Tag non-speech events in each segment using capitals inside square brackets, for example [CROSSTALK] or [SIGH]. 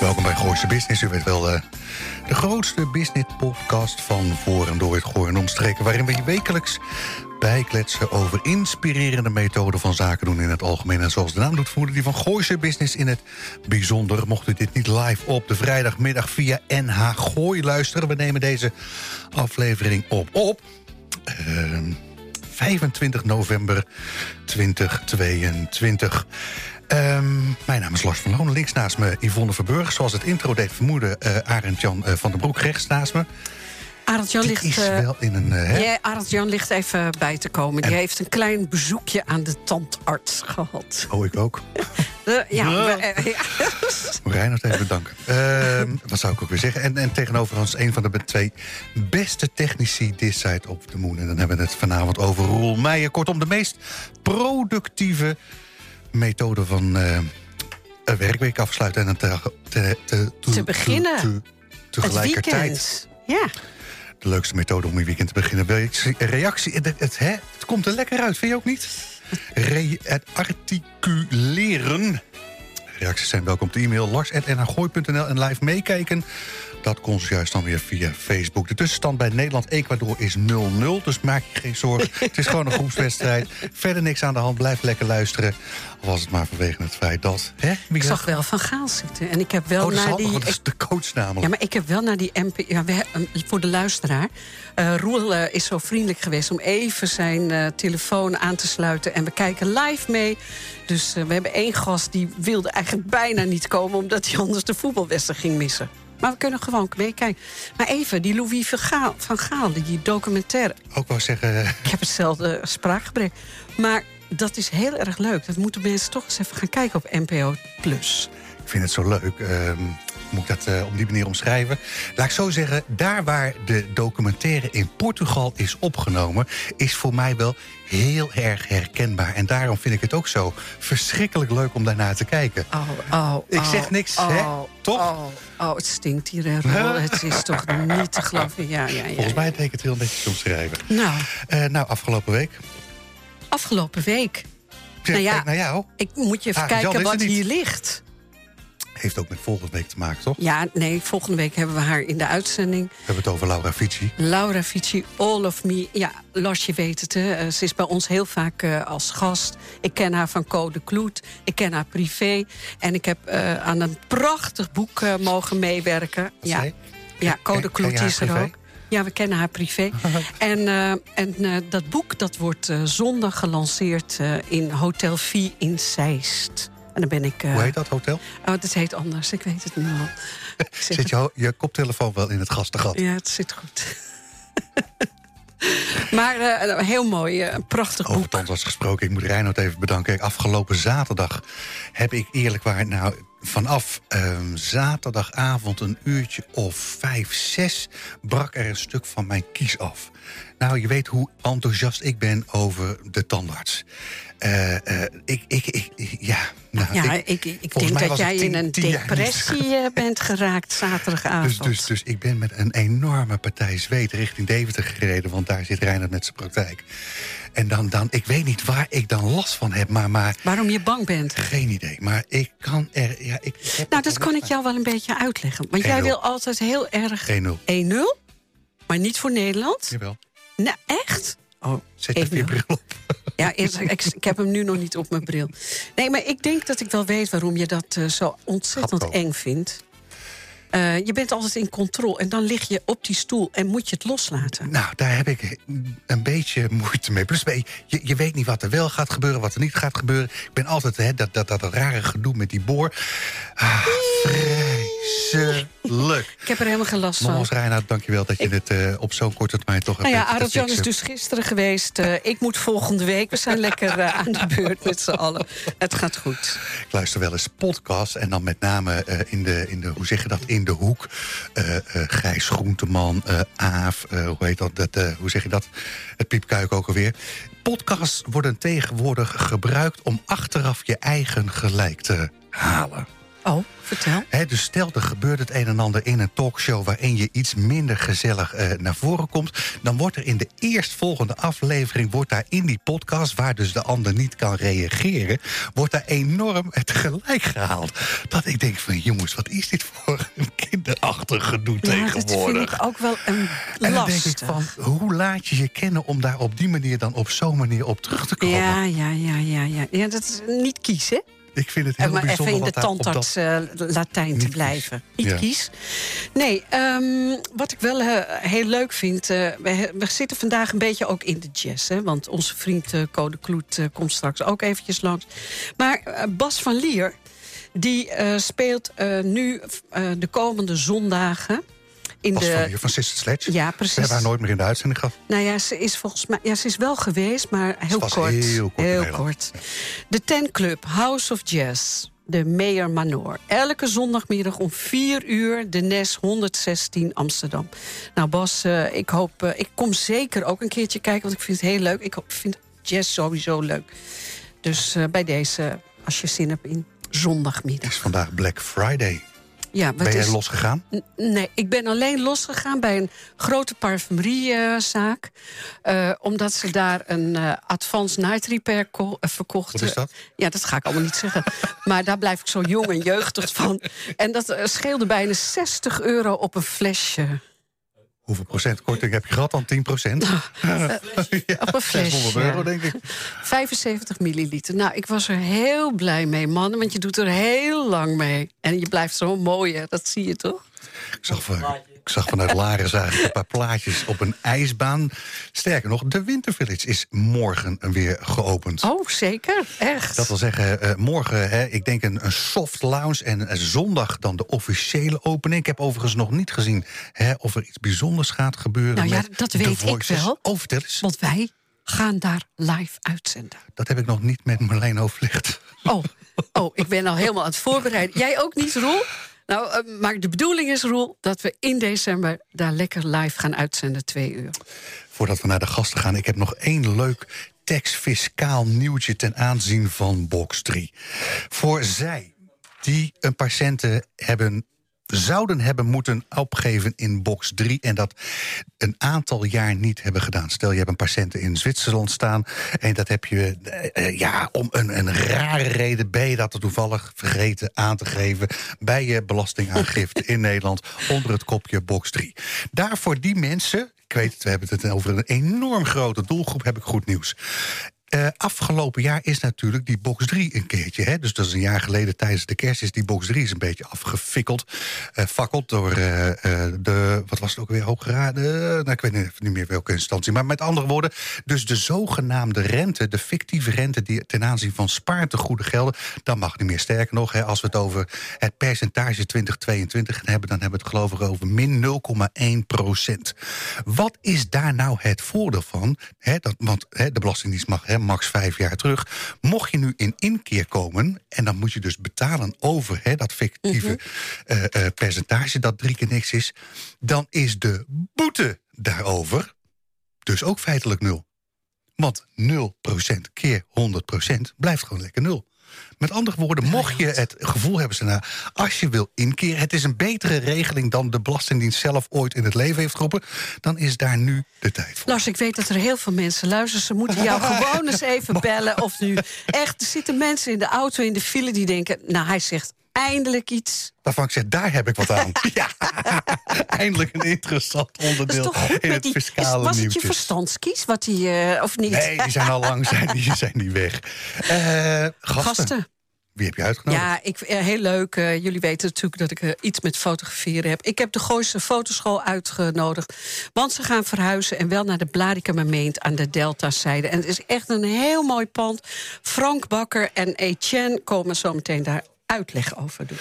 Welkom bij Gooise Business. U weet wel, uh, de grootste business podcast van voor en door het Gooi en omstreken... waarin we je wekelijks bijkletsen over inspirerende methoden van zaken doen in het algemeen. En zoals de naam doet voeren, die van Gooise Business in het bijzonder. Mocht u dit niet live op de vrijdagmiddag via NH Gooi luisteren... we nemen deze aflevering op op... Uh, 25 november 2022. Um, mijn naam is Lars van Loon. Links naast me Yvonne Verburg. Zoals het intro deed vermoeden, uh, Arend-Jan uh, van den Broek rechts naast me. Arend-Jan ligt, is wel in een, uh, ja, Arend-Jan ligt even bij te komen. Die heeft een klein bezoekje aan de tandarts gehad. Oh, ik ook. [LAUGHS] De, ja, ja. ja. [LAUGHS] Reinhard even bedanken. Uh, wat zou ik ook weer zeggen? En, en tegenover ons een van de twee beste technici this side of the moon. En dan hebben we het vanavond over Roel Meijer. Kortom, de meest productieve methode van uh, een werkweek afsluiten. En te, te, te, te, te beginnen. Te, tegelijkertijd. Ja. De leukste methode om je weekend te beginnen. Reactie, het, het, hè, het komt er lekker uit, vind je ook niet? Re het articuleren. Reacties zijn welkom te e-mail lars.nrgooi.nl en live meekijken. Dat kon ze juist dan weer via Facebook. De tussenstand bij Nederland-Ecuador is 0-0, dus maak je geen zorgen. [LAUGHS] het is gewoon een groepswedstrijd. Verder niks aan de hand, blijf lekker luisteren. Al was het maar vanwege het feit dat... Hè, ik zag wel Van Gaal zitten. En ik heb wel oh, naar die... dat is de coach namelijk. Ja, maar ik heb wel naar die MP... Ja, we, voor de luisteraar. Uh, Roel uh, is zo vriendelijk geweest om even zijn uh, telefoon aan te sluiten. En we kijken live mee. Dus we hebben één gast die wilde eigenlijk bijna niet komen... omdat hij anders de voetbalwedstrijd ging missen. Maar we kunnen gewoon meekijken. Maar even, die Louis van Gaal, van Gaal die documentaire. Ook wel zeggen... Ik heb hetzelfde spraakgebrek. Maar dat is heel erg leuk. Dat moeten mensen toch eens even gaan kijken op NPO+. Plus. Ik vind het zo leuk. Uh, moet ik dat uh, op die manier omschrijven? Laat ik zo zeggen, daar waar de documentaire in Portugal is opgenomen... is voor mij wel heel erg herkenbaar. En daarom vind ik het ook zo verschrikkelijk leuk om daarnaar te kijken. Oh, oh, ik zeg niks, oh, hè? Toch? Oh, oh, het stinkt hier. [LAUGHS] Het is toch niet te geloven. Ja, ja, ja, Volgens mij deed ik het heel netjes omschrijven. Nou. Uh, nou, afgelopen week. Afgelopen week? Ja, nou ja, jou. Ik moet je even Ah, kijken Jan wat hier ligt. Heeft ook met volgende week te maken, toch? Ja, nee, volgende week hebben we haar in de uitzending. We hebben het over Laura Fici. Laura Fici, All of Me. Ja, Lars, je weet het, hè. Uh, ze is bij ons heel vaak uh, als gast. Ik ken haar van Code Kloet. Ik ken haar privé. En ik heb uh, aan een prachtig boek mogen meewerken. Wat ja, zei? ja, Code Kloet is er privé? ook. Ja, we kennen haar privé. [LAUGHS] en uh, en uh, dat boek dat wordt uh, zondag gelanceerd in Hotel Vie in Zeist. En dan ben ik... Uh, Hoe heet dat hotel? Oh, dat heet anders, ik weet het nu [LAUGHS] al. Zit je, je koptelefoon wel in het gastengat? Ja, het zit goed. [LAUGHS] maar uh, heel mooi, uh, een prachtig Over boek. tandarts gesproken, ik moet Reinoud even bedanken. Afgelopen zaterdag heb ik eerlijk waar... nou vanaf um, zaterdagavond een uurtje of vijf, zes... brak er een stuk van mijn kies af. Nou, je weet hoe enthousiast ik ben over de tandarts. Uh, uh, ik, ik, ik, ja, nou, ja, ik, ik, ik denk dat jij tien- in een depressie uh, bent geraakt zaterdagavond. Dus, dus, dus ik ben met een enorme partij zweet richting Deventer gereden... want daar zit Reinhard met zijn praktijk. En dan, dan, ik weet niet waar ik dan last van heb, maar, maar Waarom je bang bent? geen idee. Maar ik kan er... Ja, ik Nou, dat kan ik jou wel een beetje uitleggen. Want jij 1-0. wil altijd heel erg 1-0. 1-0, maar niet voor Nederland. Jawel. Nou, echt? Oh, Zet je bril op. [LAUGHS] Ja, ik, ik heb hem nu nog niet op mijn bril. Nee, maar ik denk dat ik wel weet waarom je dat eh, zo ontzettend eng vindt. Eh, je bent altijd in controle en dan lig je op die stoel en moet je het loslaten. Nou, daar heb ik een beetje moeite mee. Plus, je, je weet niet wat er wel gaat gebeuren, wat er niet gaat gebeuren. Ik ben altijd hè, dat, dat, dat, rare gedoe met die boor. Ah, vreselijk. Ik heb er helemaal geen last van. Nogmaals, Reinhard, dankjewel dat je Ik- dit eh, op zo'n korte termijn toch Nou hebt ja, Arend Jan is dus gisteren geweest. Eh, ik moet volgende week. We zijn lekker eh, aan de beurt met z'n allen. Het gaat goed. Ik luister wel eens podcasts en dan met name in, de, in de, hoe zeg je dat, in de hoek. Gijs Groenteman, Aaf, hoe heet dat, dat hoe zeg je dat? Het piepkuik ook alweer. Podcasts worden tegenwoordig gebruikt om achteraf je eigen gelijk te halen. Oh, vertel. Dus stel, er gebeurt het een en ander in een talkshow... waarin je iets minder gezellig eh, naar voren komt... dan wordt er in de eerstvolgende aflevering... wordt daar in die podcast, waar dus de ander niet kan reageren... wordt daar enorm het gelijk gehaald. Dat ik denk van, jongens, wat is dit voor een kinderachtig gedoe Ja, dat vind tegenwoordig? ik ook wel een en dan denk ik van, hoe laat je je kennen... om daar op die manier dan op zo'n manier op terug te komen? Ja, ja, ja, ja, ja. Ja, dat is niet kiezen. Ik vind het heel maar even bijzonder in de wat daar op dat... tandarts eh, Latijn te Niet blijven. Niet Ja. kies. Nee, ehm, wat ik wel eh, heel leuk vind... eh, we, we zitten vandaag een beetje ook in de jazz. Hè, want onze vriend eh, Code Kloet komt straks ook eventjes langs. Maar Bas van Lier... die eh, speelt eh, nu eh, de komende zondagen... In de, van hier van Sister Sledge. Ja, We precies. hebben haar nooit meer in de uitzending gehad. Nou ja, ze is volgens mij. Ja, ze is wel geweest, maar heel kort. heel kort Nederland. kort. De Ten Club, House of Jazz. De Mayor Manor. Elke zondagmiddag om 4 uur, de NES 116 Amsterdam. Nou Bas, eh, ik hoop, eh, ik kom zeker ook een keertje kijken, want ik vind het heel leuk. Ik vind jazz sowieso leuk. Dus eh, bij deze, als je zin hebt in Het zondagmiddag. is vandaag Black Friday. Ja, Ben jij is, losgegaan? Nee, ik ben alleen losgegaan bij een grote parfumeriezaak. eh, omdat ze daar een eh advanced night repair eh, verkochten. Wat is dat? Ja, dat ga ik allemaal niet zeggen. [LAUGHS] Maar daar blijf ik zo jong en jeugdig van. En dat scheelde bijna 60 euro op een flesje. Hoeveel procent korting heb je gehad dan? 10 procent? [LAUGHS] op een flesje. 600 euro, denk ik. 75 milliliter. Nou, ik was er heel blij mee, man. Want je doet er heel lang mee. En je blijft zo mooi, hè? Dat zie je toch? Ik zag, van, ik zag vanuit Laren zagen een paar plaatjes op een ijsbaan. Sterker nog, de Winter Village is morgen weer geopend. Oh, zeker. Echt. Dat wil zeggen, eh, morgen, hè, ik denk een, een soft lounge... en eh, zondag dan de officiële opening. Ik heb overigens nog niet gezien hè, of er iets bijzonders gaat gebeuren. Nou ja, met dat weet ik wel. Oh, vertel eens. Want wij gaan daar live uitzenden. Dat heb ik nog niet met Marleen overlegd. Oh, oh, ik ben al helemaal aan het voorbereiden. Jij ook niet, Roel? Nou, eh, maar de bedoeling is, Roel, dat we in december daar lekker live gaan uitzenden, twee uur. Voordat we naar de gasten gaan, ik heb nog één leuk tax-fiscaal nieuwtje ten aanzien van box 3. Voor zij die een patiënten hebben zouden hebben moeten opgeven in box 3 en dat een aantal jaar niet hebben gedaan. Stel je hebt een patiënt in Zwitserland staan en dat heb je eh, eh, ja, om een, een rare reden ben je dat er toevallig vergeten aan te geven bij je belastingaangifte [LAUGHS] in Nederland onder het kopje box 3. Daarvoor die mensen, ik weet het, we hebben het over een enorm grote doelgroep, heb ik goed nieuws. Eh, afgelopen jaar is natuurlijk die box 3 een keertje. Hè? Dus dat is een jaar geleden tijdens de kerst is die box 3 is een beetje afgefikkeld. eh fakkeld door eh, de, wat was het ook weer, hooggeraden? nou, ik weet niet, niet meer welke instantie. Maar met andere woorden, dus de zogenaamde rente... de fictieve rente die ten aanzien van spaartegoeden gelden... dat mag niet meer. Sterker nog, hè, als we het over het percentage 2022 hebben... dan hebben we het geloof ik over min 0,1 procent. Wat is daar nou het voordeel van? Hè, dat, want hè, de Belastingdienst mag hè, max vijf jaar terug. Mocht je nu in inkeer komen... en dan moet je dus betalen over hè, dat fictieve eh, eh, percentage... dat drie keer niks is... dan is de boete daarover dus ook feitelijk nul. Want 0% keer 100% blijft gewoon lekker nul. Met andere woorden, mocht je het gevoel hebben... Sana, als je wil inkeren, het is een betere regeling... dan de Belastingdienst zelf ooit in het leven heeft geroepen... dan is daar nu de tijd voor. Lars, ik weet dat er heel veel mensen luisteren. Ze moeten jou [LAUGHS] gewoon eens even bellen. Of nu echt, er zitten mensen in de auto in de file die denken... nou, hij zegt eindelijk iets. Waarvan ik zeg, daar heb ik wat aan. [LAUGHS] ja, [LAUGHS] eindelijk een interessant Dat is onderdeel toch goed in met het die... Is, fiscale was het je nieuwtjes. verstandskies, wat die, eh, of niet? Nee, die zijn al lang [LAUGHS] zijn die, zijn die weg. Eh, gasten. Gasten. Wie heb je uitgenodigd? Ja, ik, eh, heel leuk. Jullie weten natuurlijk dat ik iets met fotograferen heb. Ik heb de Gooise Fotoschool uitgenodigd. Want ze gaan verhuizen en wel naar de Blarikermeent aan de Deltazijde. En het is echt een heel mooi pand. Frank Bakker en Etienne komen zo meteen daar uitleg over doen.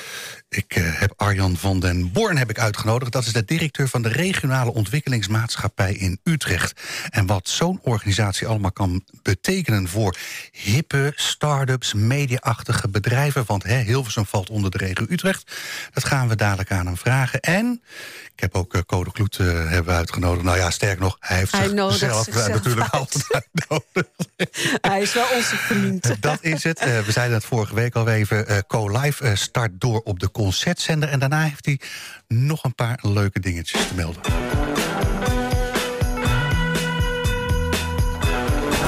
Ik uh, heb Arjan van den Born heb ik uitgenodigd. Dat is de directeur van de regionale ontwikkelingsmaatschappij in Utrecht. En wat zo'n organisatie allemaal kan betekenen voor hippe, start-ups, mediaachtige bedrijven. Want hè, Hilversum valt onder de regio Utrecht. Dat gaan we dadelijk aan hem vragen. En ik heb ook uh, Code Kloet uh, hebben uitgenodigd. Nou ja, sterk nog, hij heeft hij zichzelf, zichzelf natuurlijk altijd uitgenodigd. [LAUGHS] Hij is wel onze vriend. [LAUGHS] Dat is het. we zeiden het vorige week al even. Co-Live start door op de concertzender. En daarna heeft hij nog een paar leuke dingetjes te melden.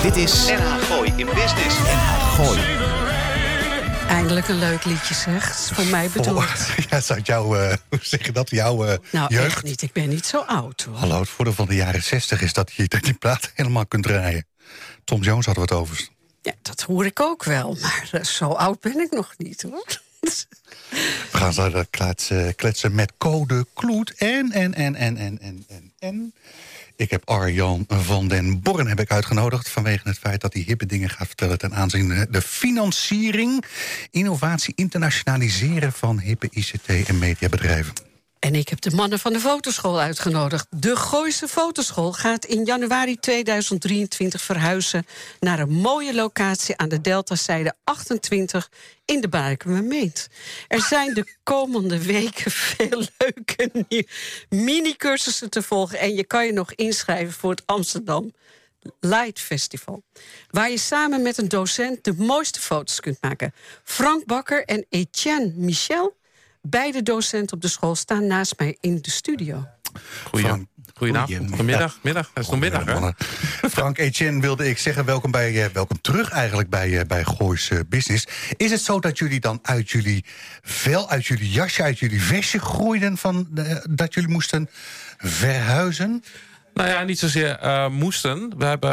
Dit is NH Gooi in Business. NH Gooi. Eindelijk een leuk liedje, zeg. Voor mij bedoeld. [LAUGHS] Ja, zou jou, uh, hoe zeg je dat, jouw uh, nou, jeugd? echt niet. Ik ben niet zo oud, hoor. Hallo, het voordeel van de jaren 60 is dat je die plaat helemaal kunt draaien. Tom Jones hadden we het over. Ja, dat hoor ik ook wel. Maar uh, zo oud ben ik nog niet, hoor. [LAUGHS] We gaan zo kletsen, kletsen met Code Kloet. En, en, en, en, en, en, en. Ik heb Arjan van den Borren heb ik uitgenodigd... vanwege het feit dat hij hippe dingen gaat vertellen... ten aanzien de financiering, innovatie, internationaliseren... van hippe ICT- en mediabedrijven. En ik heb de mannen van de fotoschool uitgenodigd. De Gooise Fotoschool gaat in januari 2023 verhuizen... naar een mooie locatie aan de Deltazijde 28 in de Barkenmeent. Er zijn de komende weken [LAUGHS] veel leuke mini-cursussen te volgen... en je kan je nog inschrijven voor het Amsterdam Light Festival. Waar je samen met een docent de mooiste foto's kunt maken. Frank Bakker en Etienne Michel beide docenten op de school staan naast mij in de studio. Goeie, Goedenavond. Goedemiddag. Middag. Het is nog middag, hè? Frank Etienne wilde ik zeggen, welkom, bij, uh, welkom terug eigenlijk bij, uh, bij Goois uh, Business. Is het zo dat jullie dan uit jullie vel, uit jullie jasje, uit jullie vestje groeiden... Van, dat jullie moesten verhuizen? Nou ja, niet zozeer moesten. We hebben...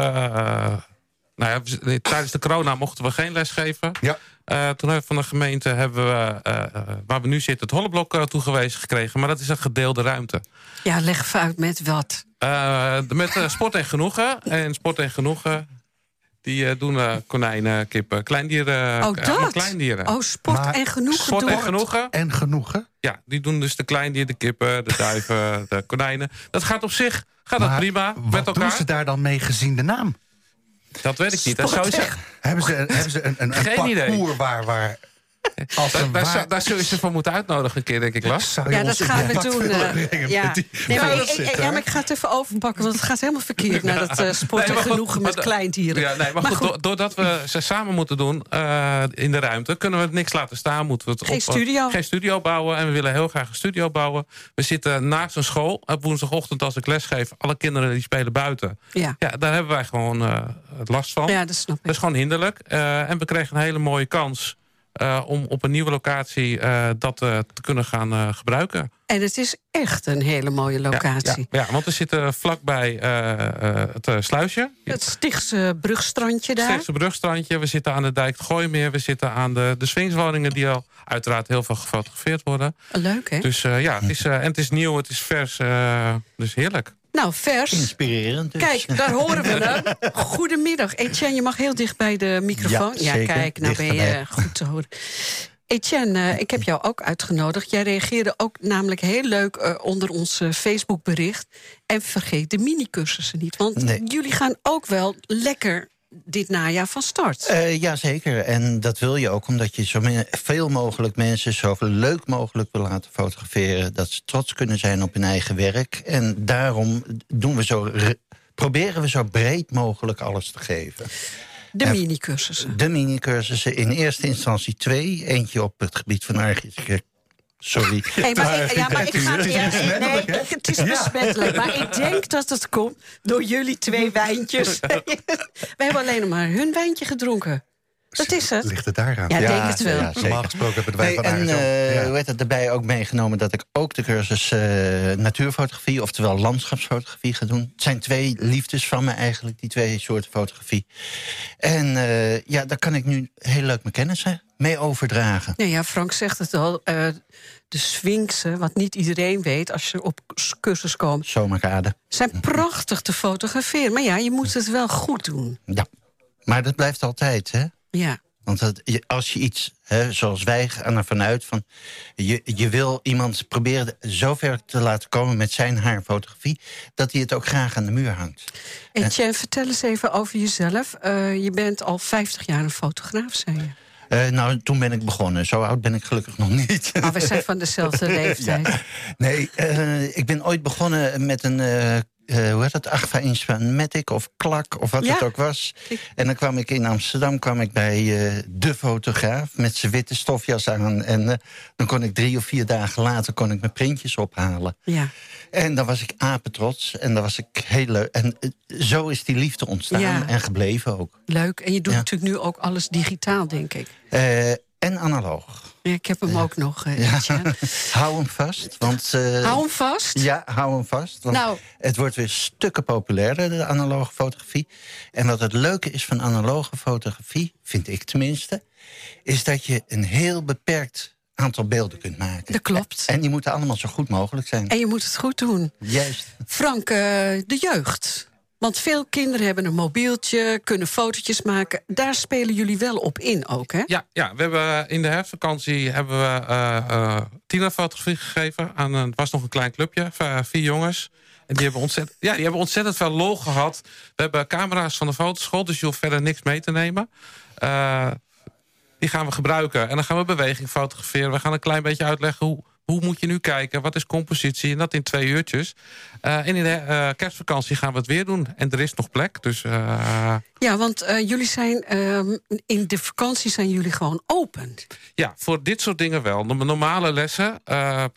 nou ja, tijdens de corona mochten we geen les geven. Ja. Uh, toen hebben we van de gemeente hebben we, uh, waar we nu zitten, het holleblok toegewezen gekregen. Maar dat is een gedeelde ruimte. Ja, leg even uit met wat. met sport en genoegen. En sport en genoegen, die doen konijnen, kippen, kleindieren. Oh, dat? kleindieren. Oh, sport maar en genoegen. Sport en genoegen. En genoegen? Ja, die doen dus de kleindieren, de kippen, de duiven, de konijnen. Dat gaat op zich gaat dat prima wat met elkaar. doen ze daar dan mee gezien de naam? Dat weet ik niet. Dat zou zeggen. Hebben ze, hebben ze een, een, een Geen parcours idee. waar... waar [LAUGHS] als daar, een daar, waar... zou, daar zul je ze voor moeten uitnodigen een keer, denk ik, Las. Ja, dat gaan we doen. eh, ja. die Nee, maar, ik, ik- ja, maar ik ga het even overpakken, want het gaat helemaal verkeerd... naar dat eh, sport Nee, en maar goed, genoegen met kleindieren. Ja, nee, maar, goed, do- doordat we ze samen moeten doen eh, in de ruimte... kunnen we het niks laten staan. Moeten we het Geen op, eh, studio. geen studio bouwen. En we willen heel graag een studio bouwen. We zitten naast een school. Op woensdagochtend als ik les geef... alle kinderen die spelen buiten. Ja. Ja, daar hebben wij gewoon eh, last van. ja, dat snap Dat is ik. gewoon hinderlijk. Eh, en we kregen een hele mooie kans... eh, om op een nieuwe locatie eh, dat eh, te kunnen gaan gebruiken. En het is echt een hele mooie locatie. Ja, ja, want we zitten vlakbij het sluisje. Het Stichtse brugstrandje daar. Stichtse brugstrandje. We zitten aan de dijk het Gooimeer. We zitten aan de, de Swingswoningen die al uiteraard heel veel gefotografeerd worden. Leuk, hè? Dus ja, het is, en het is nieuw, het is vers. dus heerlijk. Nou, vers. Inspirerend dus. Kijk, daar horen we hem. [LAUGHS] Goedemiddag. Etienne, je mag heel dicht bij de microfoon. Ja, kijk, nou ben je goed te horen. Etienne, eh, ik heb jou ook uitgenodigd. Jij reageerde ook namelijk heel leuk eh, onder ons eh, Facebook-bericht. En vergeet de mini-cursussen niet. Want Nee. jullie gaan ook wel lekker dit najaar van start. Eh, Jazeker, en dat wil je ook omdat je zo veel mogelijk mensen... zo leuk mogelijk wil laten fotograferen... dat ze trots kunnen zijn op hun eigen werk. En daarom doen we zo, re- proberen we zo breed mogelijk alles te geven. de mini-cursussen. De mini-cursussen in eerste instantie twee. Eentje op het gebied van architectuur. Sorry. [LAUGHS] Hey, maar ik, ja, maar ik ga, [LAUGHS] Het ja, besmettelijk, nee, het is besmettelijk. Maar ik denk dat het komt door jullie twee wijntjes. [LAUGHS] We hebben alleen nog maar hun wijntje gedronken. Dat is het. Ligt het daaraan? Ja, ik denk het wel. ja. Normaal gesproken hebben wij Nee, van en eh, ook. Ja. hoe heet het erbij ook meegenomen dat ik ook de cursus eh, natuurfotografie, oftewel landschapsfotografie ga doen. Het zijn twee liefdes van me eigenlijk, die twee soorten fotografie. En eh, ja, daar kan ik nu heel leuk mijn kennis hè, mee overdragen. Nou ja, Frank zegt het al. De Sphinxen, wat niet iedereen weet als je op cursus komt... Zomerkade. zijn prachtig te fotograferen. Maar ja, je moet het wel goed doen. Ja. Maar dat blijft altijd, hè? Ja. Want dat, als je iets, hè, zoals wij gaan ervan uit... Van, je, je wil iemand proberen zover te laten komen met zijn haarfotografie... dat hij het ook graag aan de muur hangt. Etienne, vertel eens even over jezelf. Eh, je bent al 50 jaar een fotograaf, zei je. Eh, nou, toen ben ik begonnen. Zo oud ben ik gelukkig nog niet. Maar we zijn van dezelfde [LAUGHS] leeftijd. Nee, eh, ik ben ooit begonnen met een... eh, eh, hoe heet dat? Agfa Matic of Klak of wat Ja. het ook was. En dan kwam ik in Amsterdam kwam ik bij eh, de fotograaf met zijn witte stofjas aan. En eh, dan kon ik drie of vier dagen later kon ik mijn printjes ophalen. Ja. En dan was ik apetrots en dan was ik heel leuk. En zo is die liefde ontstaan Ja. en gebleven ook. Leuk. En je doet natuurlijk nu ook alles digitaal, denk ik. En analoog. Ja, ik heb hem ook nog, eh, Ja. [LAUGHS] Hou hem vast. Want, eh, Hou hem vast. Ja, hou hem vast. Want Nou. het wordt weer stukken populairder, de analoge fotografie. En wat het leuke is van analoge fotografie, vind ik tenminste... is dat je een heel beperkt aantal beelden kunt maken. Dat klopt. En die moeten allemaal zo goed mogelijk zijn. En je moet het goed doen. Juist. Frank, eh, de jeugd. Want veel kinderen hebben een mobieltje, kunnen fotootjes maken. Daar spelen jullie wel op in ook, hè? Ja, ja, we hebben in de herfstvakantie hebben we eh eh, tienerfotografie gegeven. Aan een, het was nog een klein clubje, vier jongens. En die hebben, ontzettend, ja, die hebben ontzettend veel lol gehad. We hebben camera's van de fotoschool, dus je hoeft verder niks mee te nemen. Eh, die gaan we gebruiken. En dan gaan we beweging fotograferen. We gaan een klein beetje uitleggen hoe, hoe moet je nu kijken. Wat is compositie? En dat in twee uurtjes. Eh, en in de eh, kerstvakantie gaan we het weer doen. En er is nog plek. Dus eh, Ja, want jullie zijn ehm, in de vakantie zijn jullie gewoon open. Ja, voor dit soort dingen wel. De normale lessen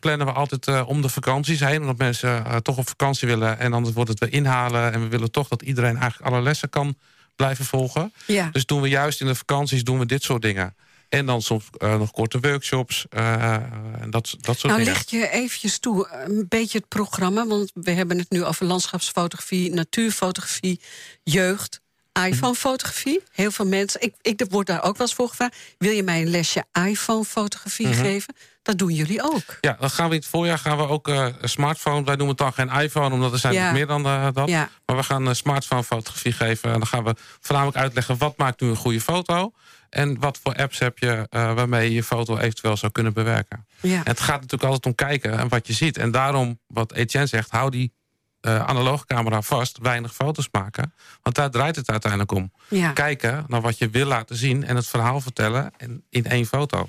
plannen we altijd om de vakanties heen. Omdat mensen toch op vakantie willen. En anders wordt het weer inhalen. En we willen toch dat iedereen eigenlijk alle lessen kan blijven volgen. Ja. Dus doen we juist in de vakanties doen we dit soort dingen. En dan soms eh, nog korte workshops. eh, en dat, dat soort Nou, dingen. leg je eventjes toe, een beetje het programma. Want we hebben het nu over landschapsfotografie, natuurfotografie, jeugd, iPhone-fotografie. Heel veel mensen, ik, ik word daar ook wel eens voor gevraagd. Wil je mij een lesje iPhone-fotografie Mhm. geven? Dat doen jullie ook. Ja, dan gaan we in het voorjaar gaan we ook eh, een smartphone. Wij noemen het dan geen iPhone, omdat er zijn Ja. nog meer dan eh, dat. Ja. Maar we gaan een smartphone fotografie geven. En dan gaan we voornamelijk uitleggen wat maakt nu een goede foto. En wat voor apps heb je eh, waarmee je je foto eventueel zou kunnen bewerken. Ja. En het gaat natuurlijk altijd om kijken en wat je ziet. En daarom, wat Etienne zegt, hou die eh analoge camera vast. Weinig foto's maken. Want daar draait het uiteindelijk om. Ja. Kijken naar wat je wil laten zien en het verhaal vertellen en in één foto.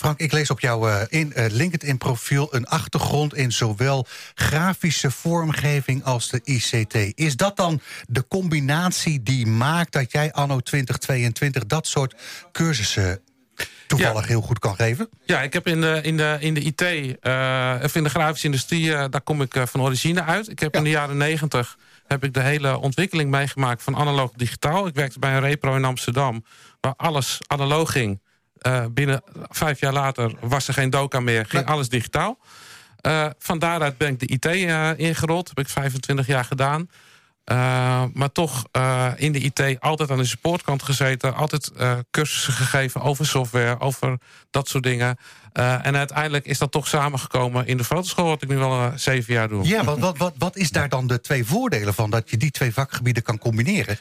Frank, ik lees op jouw eh, in, eh, LinkedIn-profiel een achtergrond in zowel grafische vormgeving als de ICT. Is dat dan de combinatie die maakt dat jij anno 2022 dat soort cursussen toevallig Ja. heel goed kan geven? Ja, ik heb in de, in de, in de IT, eh, of in de grafische industrie, daar kom ik van origine uit. Ik heb Ja. in de jaren negentig heb ik de hele ontwikkeling meegemaakt van analoog digitaal. Ik werkte bij een repro in Amsterdam, waar alles analoog ging. Eh, binnen vijf jaar later was er geen doka meer, ging alles digitaal. Eh, van daaruit ben ik de IT eh, ingerold. heb ik 25 jaar gedaan. Eh, maar toch eh, in de IT altijd aan de supportkant gezeten. Altijd eh, cursussen gegeven over software, over dat soort dingen. En uiteindelijk is dat toch samengekomen in de fotoschool... wat ik nu al zeven jaar doe. Ja, wat, wat, wat, wat is daar dan de twee voordelen van dat je die twee vakgebieden kan combineren?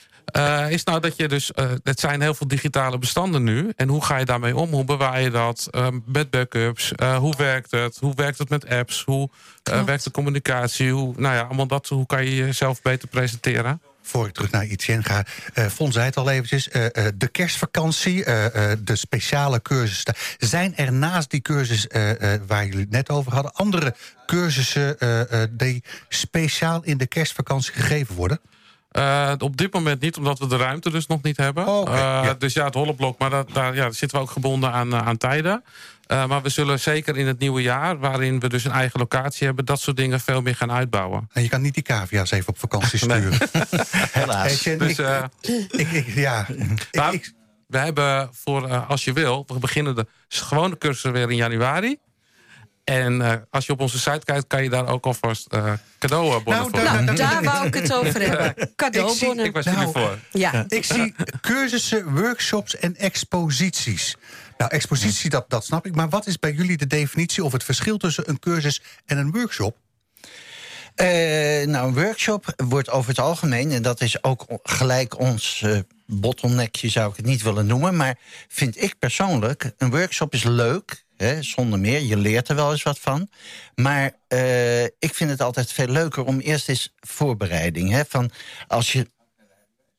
Is nou dat je dus... het zijn heel veel digitale bestanden nu. En hoe ga je daarmee om? Hoe bewaar je dat? Met backups? Hoe werkt het? Hoe werkt het met apps? Hoe eh, Klopt. werkt de communicatie? Hoe, nou ja, allemaal dat. Hoe kan je jezelf beter presenteren? Voor ik terug naar Etienne ga. eh Fon zei het al eventjes. eh, eh, de kerstvakantie, eh, eh, de speciale cursussen. Zijn er naast die cursus eh, eh, waar jullie het net over hadden... andere cursussen eh, eh, die speciaal in de kerstvakantie gegeven worden? Eh, op dit moment niet, omdat we de ruimte dus nog niet hebben. Oh, Eh, ja. Dus ja, het holleblok, maar dat, daar, ja, daar zitten we ook gebonden aan, eh, aan tijden. Eh, maar we zullen zeker in het nieuwe jaar, waarin we dus een eigen locatie hebben... dat soort dingen veel meer gaan uitbouwen. En je kan niet die cavia's even op vakantie [LAUGHS] sturen. Helaas. Dus ik, eh, ik, ik- ja, Nou, we hebben voor, eh, als je wil, we beginnen de gewone cursus weer in januari. En eh, als je op onze site kijkt, kan je daar ook alvast eh cadeaubonnen Nou, voor. daar- Nou, daar wou ik het over hebben. [LAUGHS] Ik Cadeaubonnen. Ik was Nou, jullie voor. Ja. Ik zie cursussen, workshops en exposities. Nou, expositie, dat, dat snap ik. Maar wat is bij jullie de definitie of het verschil tussen een cursus en een workshop? Eh, nou, een workshop wordt over het algemeen, en dat is ook gelijk ons eh, bottleneckje zou ik het niet willen noemen. Maar vind ik persoonlijk, een workshop is leuk. Hè, zonder meer, je leert er wel eens wat van. Maar uh, ik vind het altijd veel leuker om eerst eens voorbereiding. Hè, van als je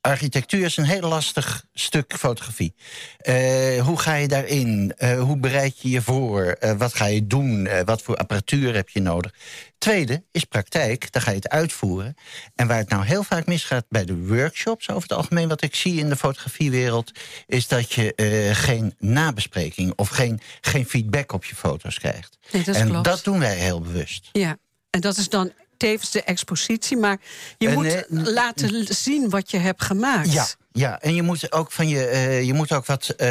architectuur is een heel lastig stuk fotografie. Uh, hoe ga je daarin? Uh, hoe bereid je je voor? Uh, wat ga je doen? wat voor apparatuur heb je nodig? Tweede is praktijk, dan ga je het uitvoeren. En waar het nou heel vaak misgaat bij de workshops... over het algemeen wat ik zie in de fotografiewereld... is dat je geen nabespreking of geen, geen feedback op je foto's krijgt. Nee, dat en klopt. dat doen wij heel bewust. Ja, en dat is dan tevens de expositie. Maar je En, moet eh, laten zien wat je hebt gemaakt. Ja, ja, en je moet ook, van je, eh, je moet ook wat eh,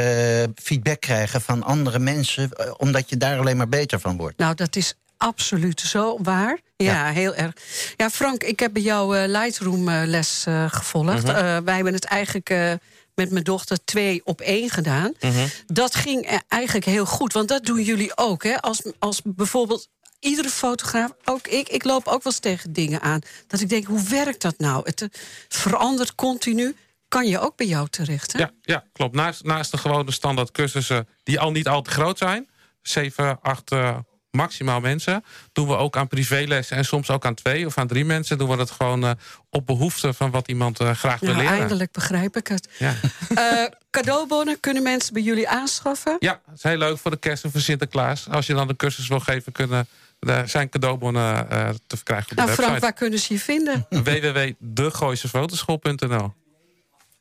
feedback krijgen van andere mensen... eh, omdat je daar alleen maar beter van wordt. Nou, dat is absoluut zo waar. Ja, heel erg. Ja, Frank, ik heb bij jou eh, Lightroom-les gevolgd. Mhm. Eh, wij hebben het eigenlijk eh, met mijn dochter twee op één gedaan. Mhm. Dat ging eh, eigenlijk heel goed, want dat doen jullie ook. Hè? Als, als bijvoorbeeld iedere fotograaf, ook ik, ik loop ook wel eens tegen dingen aan. Dat ik denk, hoe werkt dat nou? Het eh, verandert continu. Kan je ook bij jou terecht, hè? Ja, ja klopt. Naast, naast de gewone standaard cursussen die al niet al te groot zijn... zeven, acht eh, maximaal mensen... doen we ook aan privélessen en soms ook aan twee of aan drie mensen... doen we dat gewoon eh, op behoefte van wat iemand graag wil Nou, leren. eindelijk begrijp ik het. Ja. [LAUGHS] Cadeaubonnen kunnen mensen bij jullie aanschaffen? ja, dat is heel leuk voor de kerst en voor Sinterklaas. Als je dan de cursus wil geven, kunnen, er zijn cadeaubonnen eh, te verkrijgen op de Nou, Frank, website. waar kunnen ze je vinden? [LAUGHS] www.degooisefotoschool.nl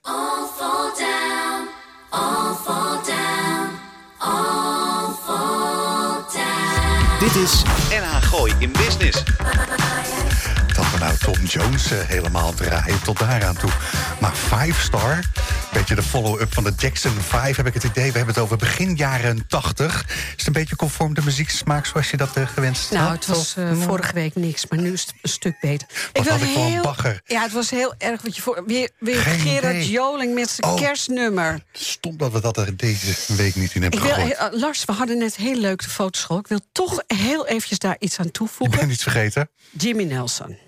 All fall down, all fall down, all fall down. Dit is NH Gooi in Business. We nou Tom Jones eh, helemaal draaien tot daaraan toe. Maar Five Star, beetje de follow-up van de Jackson 5 heb ik het idee. We hebben het over begin jaren 80. Is het een beetje conform de muzieksmaak zoals je dat eh, gewenst Nou, had? het was eh, vorige week niks, maar nu is het een stuk beter. Wat wil had ik een bagger? Ja, het was heel erg wat je voor. Weer, weer Geen Gerard idee. Joling met zijn Oh. kerstnummer. Stom dat we dat er deze week niet in Ik hebben wil, gegooid. eh, Lars, we hadden net heel leuk de fotoschool. Ik wil toch heel eventjes daar iets aan toevoegen. bent iets vergeten. Jimmy Nelson.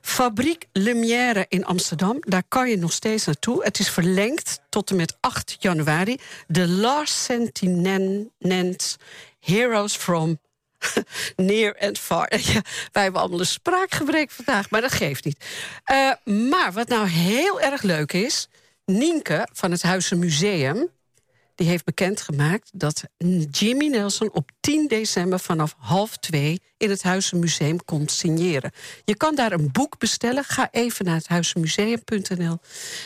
Fabriek Lumière in Amsterdam, daar kan je nog steeds naartoe. Het is verlengd tot en met 8 januari. The Last Sentinent Heroes from [LAUGHS] Near and Far. [LAUGHS] Wij hebben allemaal een spraakgebrek vandaag, maar dat geeft niet. Eh, maar wat nou heel erg leuk is... Nienke van het Huizen Museum die heeft bekendgemaakt dat Jimmy Nelson op 10 december vanaf half twee in het Huizenmuseum komt signeren. Je kan daar een boek bestellen. Ga even naar het huizenmuseum.nl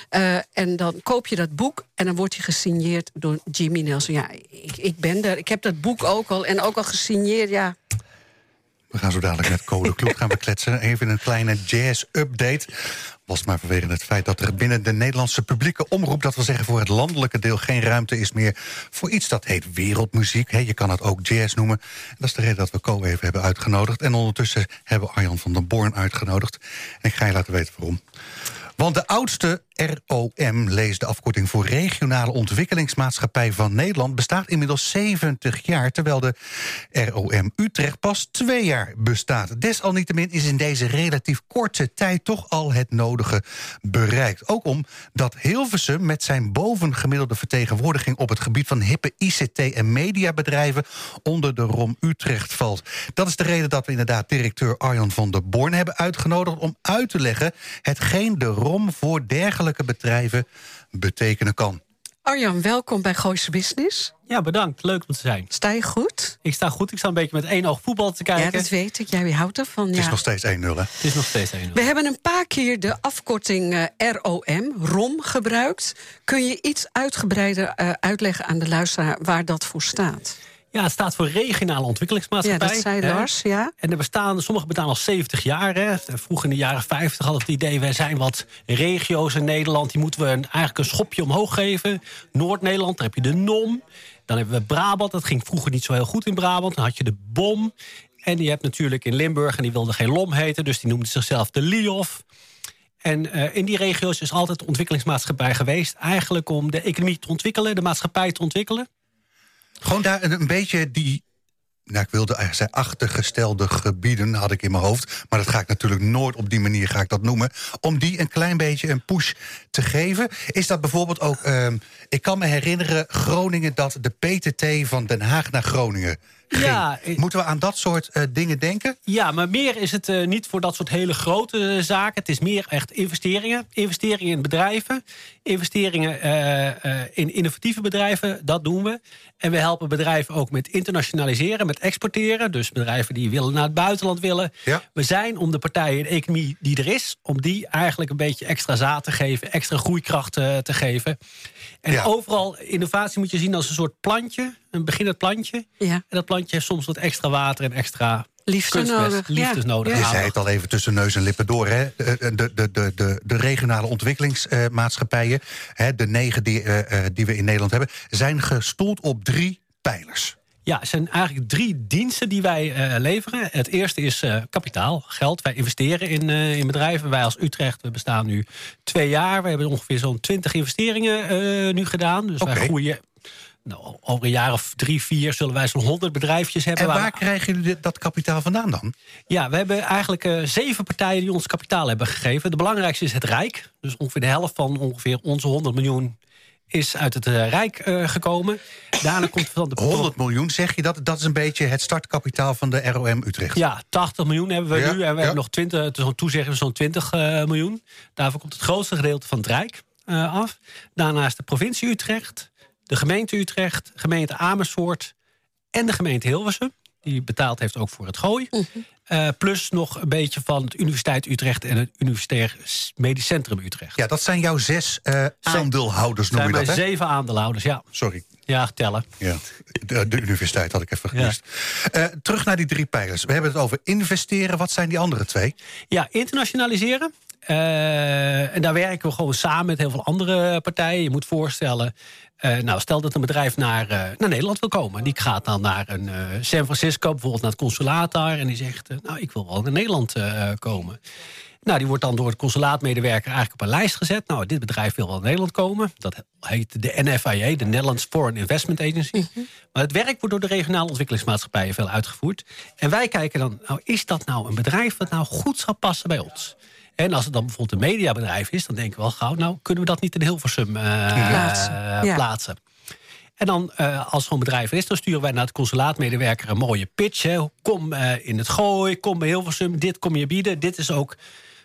Eh, en dan koop je dat boek en dan wordt hij gesigneerd door Jimmy Nelson. Ja, ik, ik ben er. Ik heb dat boek ook al en ook al gesigneerd. Ja, We gaan zo dadelijk met Code Kloek gaan we kletsen. Even een kleine jazz-update. Was maar vanwege het feit dat er binnen de Nederlandse publieke omroep... dat wil zeggen voor het landelijke deel geen ruimte is meer... voor iets dat heet wereldmuziek. Hè, je kan het ook jazz noemen. En dat is de reden dat we Co even hebben uitgenodigd. En ondertussen hebben Arjan van den Born uitgenodigd. En ik ga je laten weten waarom. Want de oudste ROM, lees de afkorting voor Regionale Ontwikkelingsmaatschappij van Nederland, bestaat inmiddels 70 jaar, terwijl de ROM Utrecht pas twee jaar bestaat. Desalniettemin is in deze relatief korte tijd toch al het nodige bereikt. Ook omdat Hilversum met zijn bovengemiddelde vertegenwoordiging op het gebied van hippe ICT en mediabedrijven onder de ROM Utrecht valt. Dat is de reden dat we inderdaad directeur Arjan van der Born hebben uitgenodigd om uit te leggen hetgeen de ROM voor dergelijke bedrijven betekenen kan. Arjan, welkom bij Gooise Business. Ja, bedankt. Leuk om te zijn. Sta je goed? Ik sta goed. Ik sta een beetje met één oog voetbal te kijken. Ja, dat weet ik. Jij houdt ervan. Het ja. is nog steeds 1-0, hè? Het is nog steeds één. We hebben een paar keer de afkorting eh, ROM, ROM, gebruikt. Kun je iets uitgebreider eh, uitleggen aan de luisteraar waar dat voor staat? Ja, het staat voor regionale Ja, ontwikkelingsmaatschappij. dat zei hè. Lars, ja. En er bestaan, sommige bestaan al 70 jaar. Hè. Vroeger in de jaren 50 hadden we het idee... wij zijn wat regio's in Nederland. Die moeten we een, eigenlijk een schopje omhoog geven. Noord-Nederland, daar heb je de NOM. Dan hebben we Brabant. Dat ging vroeger niet zo heel goed in Brabant. Dan had je de BOM. En je hebt natuurlijk in Limburg... en die wilde geen LOM heten, dus die noemde zichzelf de LIOF. En eh, in die regio's is altijd de ontwikkelingsmaatschappij geweest... eigenlijk om de economie te ontwikkelen, de maatschappij te ontwikkelen. Gewoon daar een, beetje die nou, ik wilde eigenlijk zeggen achtergestelde gebieden, had ik in mijn hoofd. Maar dat ga ik natuurlijk nooit op die manier ga ik dat noemen. Om die een klein beetje een push te geven. Is dat bijvoorbeeld ook. ehm, ik kan me herinneren, Groningen, dat de PTT van Den Haag naar Groningen. Ja, Moeten we aan dat soort eh, dingen denken? Ja, maar meer is het eh, niet voor dat soort hele grote eh, zaken. Het is meer echt investeringen. Investeringen in bedrijven. Investeringen in innovatieve bedrijven, dat doen we. En we helpen bedrijven ook met internationaliseren, met exporteren. Dus bedrijven die willen naar het buitenland willen. Ja. We zijn om de partijen in de economie die er is... om die eigenlijk een beetje extra zaad te geven, extra groeikracht te geven. En Ja. overal, innovatie moet je zien als een soort plantje, een beginnend plantje. Ja. En dat plantje heeft soms wat extra water en extra Liefde kunstmest, nodig, liefdes ja. nodig. Je zei het al even tussen neus en lippen door. Hè? De, de, de, de, de, de regionale ontwikkelingsmaatschappijen, hè, de negen die, eh, eh, die we in Nederland hebben, zijn gestoeld op drie pijlers. Ja, het zijn eigenlijk drie diensten die wij eh, leveren. Het eerste is eh, kapitaal, geld. Wij investeren in, eh, in bedrijven. Wij als Utrecht, we bestaan nu twee jaar. We hebben ongeveer zo'n twintig investeringen nu gedaan. Dus wij groeien. Nou, over een jaar of drie, vier zullen wij zo'n honderd bedrijfjes hebben. En waar waar we- krijgen jullie dat kapitaal vandaan dan? Ja, we hebben eigenlijk zeven partijen die ons kapitaal hebben gegeven. De belangrijkste is het Rijk. Dus ongeveer de helft van ongeveer onze 100 miljoen is uit het eh, Rijk eh, gekomen. Daarna komt van de 100 miljoen, zeg je dat? Dat is een beetje het startkapitaal van de ROM Utrecht. Ja, 80 miljoen hebben we Ja, nu. En we ja. hebben nog 20, zo'n toezegging van zo'n 20 eh, miljoen. Daarvoor komt het grootste gedeelte van het Rijk eh, af. Daarnaast de provincie Utrecht, de gemeente Utrecht, gemeente Amersfoort en de gemeente Hilversum. Die betaald heeft ook voor het gooi. Eh, plus nog een beetje van het Universiteit Utrecht en het Universitair Medisch Centrum Utrecht. Ja, dat zijn jouw zes eh, aandeelhouders, noem je dat, hè? zeven aandeelhouders, ja. Sorry. Ja, tellen. Ja, de, de universiteit had ik even Ja. gemist. Eh, terug naar die drie pijlers. We hebben het over investeren. Wat zijn die andere twee? Ja, internationaliseren. Eh, en daar werken we gewoon samen met heel veel andere partijen. Je moet voorstellen, eh, nou, stel dat een bedrijf naar, eh, naar Nederland wil komen. Die gaat dan naar een San Francisco, bijvoorbeeld naar het consulaat daar. En die zegt, nou, ik wil wel naar Nederland komen. Nou, die wordt dan door het consulaatmedewerker eigenlijk op een lijst gezet. Nou, dit bedrijf wil wel naar Nederland komen. Dat heet de NFIA, de Netherlands Foreign Investment Agency. Maar het werk wordt door de regionale ontwikkelingsmaatschappijen veel uitgevoerd. En wij kijken dan, nou, is dat nou een bedrijf dat nou goed zou passen bij ons? En als het dan bijvoorbeeld een mediabedrijf is, dan denken we wel gauw, nou, kunnen we dat niet in Hilversum eh, Plaatsen, eh, ja. plaatsen? En dan, eh, als zo'n bedrijf is, dan sturen wij naar het consulaatmedewerker een mooie pitch. Hè. Kom eh, in het gooi, kom bij Hilversum, dit kom je bieden. Dit is ook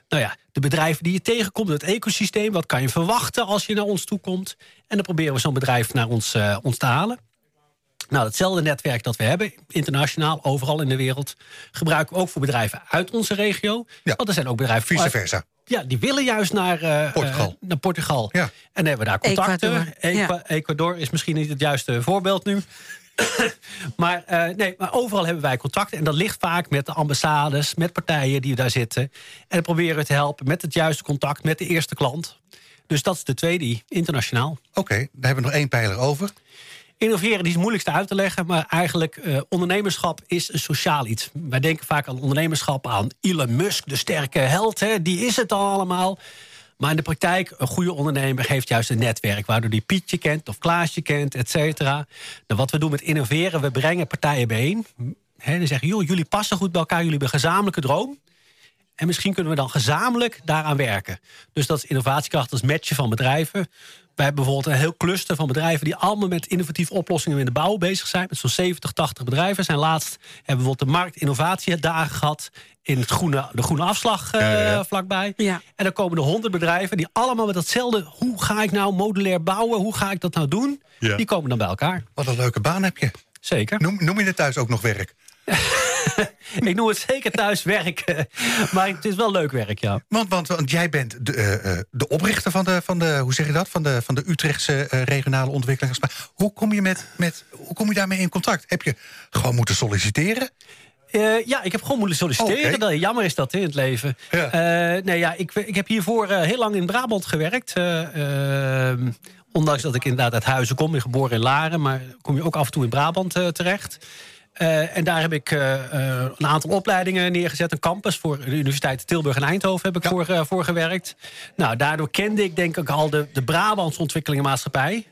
nou ja, de bedrijven die je tegenkomt, het ecosysteem. Wat kan je verwachten als je naar ons toe komt? En dan proberen we zo'n bedrijf naar ons, eh, ons te halen. Nou, datzelfde netwerk dat we hebben, internationaal, overal in de wereld... gebruiken we ook voor bedrijven uit onze regio. Ja. Want er zijn ook bedrijven... Vice versa. Ja, die willen juist naar eh, Portugal. eh, naar Portugal. Ja. En dan hebben we daar contacten. Ecuador, Equa- ja. Ecuador is misschien niet het juiste voorbeeld nu. [COUGHS] maar, eh, nee, maar overal hebben wij contacten. En dat ligt vaak met de ambassades, met partijen die daar zitten. En dan proberen we te helpen met het juiste contact met de eerste klant. Dus dat is de tweede, internationaal. Oké, dan hebben we nog één pijler over. Innoveren die is het moeilijkste uit te leggen, maar eigenlijk eh, ondernemerschap is een sociaal iets. Wij denken vaak aan ondernemerschap aan Elon Musk, de sterke held, hè, die is het al allemaal. Maar in de praktijk, een goede ondernemer heeft juist een netwerk... waardoor die Pietje kent of Klaasje kent, et cetera. Nou, wat we doen met innoveren, we brengen partijen bijeen. Hè, dan zeggen, joh, jullie passen goed bij elkaar, jullie hebben een gezamenlijke droom. En misschien kunnen we dan gezamenlijk daaraan werken. Dus dat is innovatiekracht, dat is matchen van bedrijven. Wij hebben bijvoorbeeld een heel cluster van bedrijven... die allemaal met innovatieve oplossingen in de bouw bezig zijn. Met zo'n 70, 80 bedrijven. Zijn laatst hebben we bijvoorbeeld de marktinnovatiedagen gehad... in het groene, de groene afslag eh, Ja, ja, ja. vlakbij. Ja. En dan komen er 100 bedrijven die allemaal met datzelfde... hoe ga ik nou modulair bouwen, hoe ga ik dat nou doen... Ja. die komen dan bij elkaar. Wat een leuke baan heb je. Zeker. Noem, noem je het thuis ook nog werk? [LAUGHS] [LAUGHS] Ik noem het zeker thuis werk. maar het is wel leuk werk, ja. Want, want, want jij bent de, eh, eh, de oprichter van de, van de, hoe zeg je dat? Van de, van de Utrechtse eh, regionale ontwikkelings. Maar hoe kom je, met, met, hoe kom je daarmee in contact? Heb je gewoon moeten solliciteren? Ja, ik heb gewoon moeten solliciteren. Jammer is dat in het leven. Ja. Nee, ja, ik, ik heb hiervoor heel lang in Brabant gewerkt. Eh, ehm, ondanks dat ik inderdaad uit Huizen kom, ben geboren in Laren... maar kom je ook af en toe in Brabant terecht. Eh, en daar heb ik eh, eh, een aantal opleidingen neergezet. Een campus voor de Universiteit Tilburg en Eindhoven heb ik voor, voor gewerkt. Nou, daardoor kende ik denk ik al de, de Brabantse ontwikkelingenmaatschappij.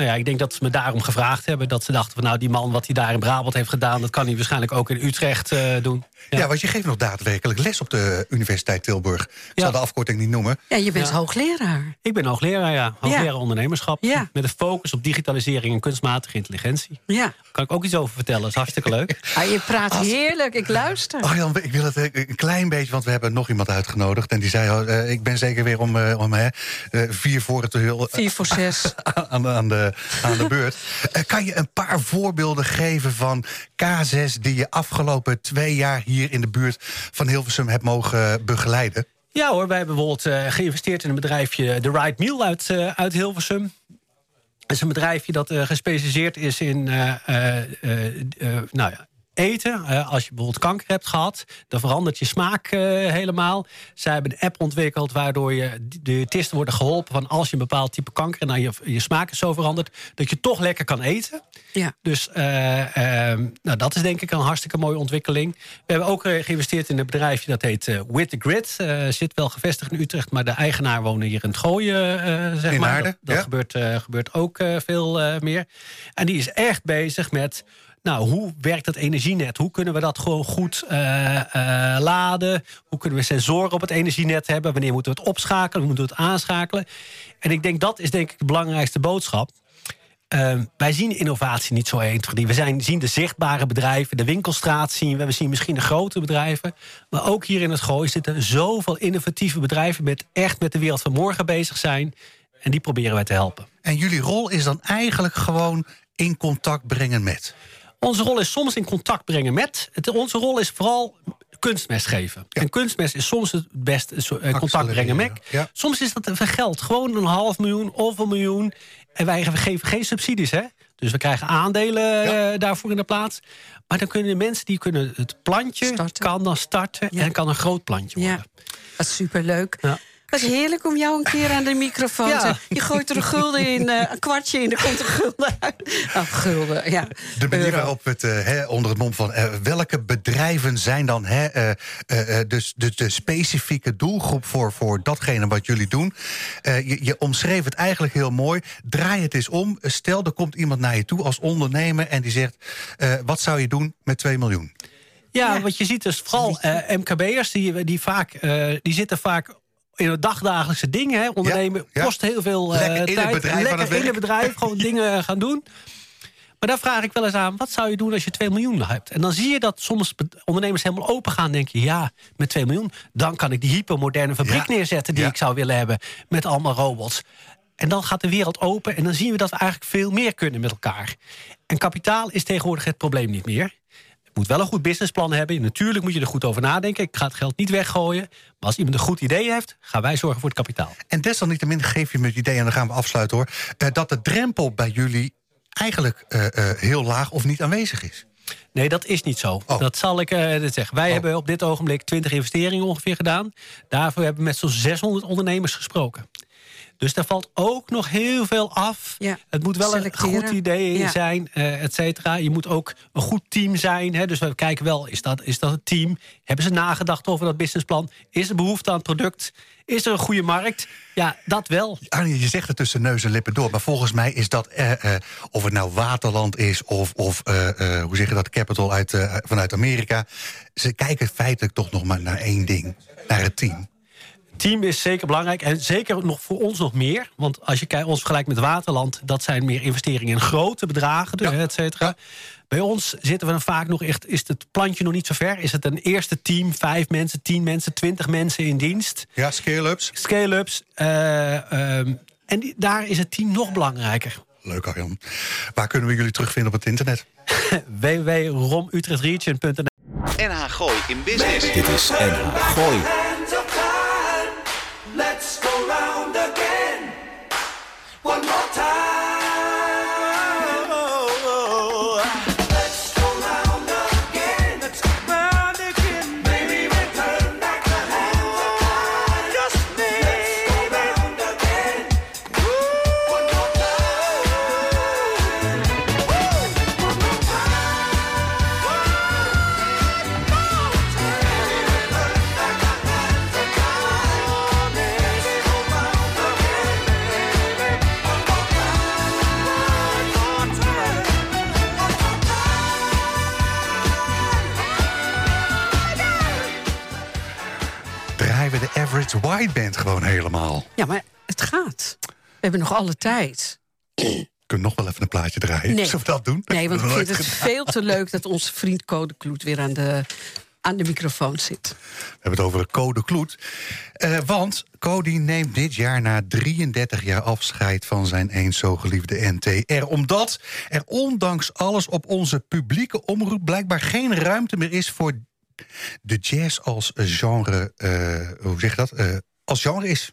Nou ja, ik denk dat ze me daarom gevraagd hebben. Dat ze dachten van nou, die man wat hij daar in Brabant heeft gedaan... dat kan hij waarschijnlijk ook in Utrecht eh, doen. Ja. want je geeft nog daadwerkelijk les op de Universiteit Tilburg. Ik Ja. zal de afkorting niet noemen. Ja, je bent Ja. hoogleraar. Ik ben hoogleraar, ja. Hoogleraar Ja. ondernemerschap. Ja. Met een focus op digitalisering en kunstmatige intelligentie. Ja. Daar kan ik ook iets over vertellen. Dat is hartstikke leuk. [LAUGHS] Ah, je praat heerlijk, ik luister. Arjan, ik wil het eh, een klein beetje, want we hebben nog iemand uitgenodigd. En die zei, oh, eh, ik ben zeker weer om, om hè, eh, vier voor het heel, Vier voor zes. [LAUGHS] aan, de- aan, de, aan de beurt. Eh, kan je een paar voorbeelden geven van K6 die je afgelopen twee jaar hier in de buurt van Hilversum hebt mogen begeleiden? Ja hoor, wij hebben bijvoorbeeld eh, geïnvesteerd in een bedrijfje... The Right Meal uit, eh, uit Hilversum. Dat is een bedrijfje dat eh, gespecialiseerd is in eh, eh, eh, eh, nou ja, eten. Eh, als je bijvoorbeeld kanker hebt gehad, dan verandert je smaak eh, helemaal. Zij hebben een app ontwikkeld waardoor je de diëtisten worden geholpen... van als je een bepaald type kanker en dan je, je smaak is zo veranderd... dat je toch lekker kan eten. Ja. Dus eh, ehm, nou, dat is denk ik een hartstikke mooie ontwikkeling. We hebben ook geïnvesteerd in een bedrijfje dat heet eh With the Grid. Eh, zit wel gevestigd in Utrecht, maar de eigenaar woont hier in het Gooien. eh, zeg In maar. Dat, dat ja. gebeurt, eh, gebeurt ook eh, veel eh, meer. En die is echt bezig met... Nou, hoe werkt het energienet? Hoe kunnen we dat gewoon goed eh, eh, laden? Hoe kunnen we sensoren op het energienet hebben? Wanneer moeten we het opschakelen? Hoe moeten we het aanschakelen? En ik denk dat is denk ik de belangrijkste boodschap. Ehm, wij zien innovatie niet zo 1, 2, 3. We zijn, zien de zichtbare bedrijven, de winkelstraat zien we. We zien misschien de grote bedrijven. Maar ook hier in het Gooi zitten zoveel innovatieve bedrijven... met echt met de wereld van morgen bezig zijn. En die proberen wij te helpen. En jullie rol is dan eigenlijk gewoon in contact brengen met. Onze rol is soms in contact brengen met. Het, onze rol is vooral kunstmest geven. En kunstmest is soms het beste eh, contact brengen met. Ja. Soms is dat even geld. Gewoon een half miljoen of een miljoen. En wij geven geen subsidies, hè? Dus we krijgen aandelen Ja. eh, daarvoor in de plaats. Maar dan kunnen de mensen die kunnen het plantje Starten. kan dan starten Ja. en kan een groot plantje worden. Ja, wat superleuk. Ja. Wat heerlijk om jou een keer aan de microfoon Ja. te... Je gooit er een gulden in, eh, een kwartje in, er komt een gulden uit. Oh, gulden, ja. De manier Euro. waarop het eh, hè, onder het mom van eh, welke bedrijven zijn dan hè, eh, eh, eh, dus de, de specifieke doelgroep voor, voor datgene wat jullie doen. Eh, je, je omschreef het eigenlijk heel mooi. Draai het eens om. Stel, er komt iemand naar je toe als ondernemer en die zegt: eh, wat zou je doen met 2 miljoen? Ja, Ja. wat je ziet is vooral eh, MKB'ers, die, die, vaak, eh, die zitten vaak in het dagdagelijkse dingen. Hè. Ondernemen ja. kost heel veel eh, Lekker in het tijd. bedrijf aan Lekker in het bedrijf gewoon [LAUGHS] dingen gaan doen. Maar daar vraag ik wel eens aan, wat zou je doen als je 2 miljoen hebt? En dan zie je dat soms ondernemers helemaal open gaan. denk je, ja, met 2 miljoen, dan kan ik die hypermoderne fabriek Ja. neerzetten... die ik zou willen hebben, met allemaal robots. En dan gaat de wereld open en dan zien we dat we eigenlijk veel meer kunnen met elkaar. En kapitaal is tegenwoordig het probleem niet meer. Moet wel een goed businessplan hebben. Natuurlijk moet je er goed over nadenken. Ik ga het geld niet weggooien. Maar als iemand een goed idee heeft, gaan wij zorgen voor het kapitaal. En desalniettemin geef je me het idee, en dan gaan we afsluiten hoor, eh, dat de drempel bij jullie eigenlijk eh, eh, heel laag of niet aanwezig is. Nee, dat is niet zo. Oh. Dat zal ik dit zeggen. Wij hebben op dit ogenblik 20 investeringen ongeveer gedaan. Daarvoor hebben we met zo'n 600 ondernemers gesproken. Dus daar valt ook nog heel veel af. Ja, Het moet wel selecteren. een goed idee Ja. zijn, eh et cetera. Je moet ook een goed team zijn. Hè? Dus we kijken wel, is dat, is dat het team? Hebben ze nagedacht over dat businessplan? Is er behoefte aan het product? Is er een goede markt? Ja, dat wel. Arnie, je zegt het tussen neus en lippen door. Maar volgens mij is dat, eh, eh, of het nou Waterland is... of, of eh, eh, hoe zeg je dat, Capital uit, eh, vanuit Amerika... ze kijken feitelijk toch nog maar naar één ding. Naar het team. Team is zeker belangrijk en zeker nog voor ons nog meer. Want als je kijkt, ons vergelijkt met Waterland... dat zijn meer investeringen in grote bedragen, dus, Ja. et cetera. Ja. Bij ons zitten we dan vaak nog echt... is het plantje nog niet zo ver? Is het een eerste team, vijf mensen, tien mensen... twintig mensen in dienst? Ja, scale-ups. Scale-ups. eh, ehm, en die- daar is het team nog belangrijker. Leuk, Arjan. Waar kunnen we jullie terugvinden op het internet? [LAUGHS] www.romutrechtregion.nl NH Gooi in Business. Dit is NH Gooi. Go round again. One more time. Average White Band gewoon helemaal. Ja, maar het gaat. We hebben nog alle tijd. Kunnen nog wel even een plaatje draaien? Nee. Zullen we dat doen? Nee, want ik vind [LAUGHS] het nooit veel te leuk dat onze vriend Code Kloet weer aan de, aan de microfoon zit. We hebben het over Code Kloet. Eh, want Cody neemt dit jaar na 33 jaar afscheid van zijn eens zo geliefde NTR. Omdat er ondanks alles op onze publieke omroep blijkbaar geen ruimte meer is voor de jazz als genre. eh, hoe zeg je dat? Eh, als genre is.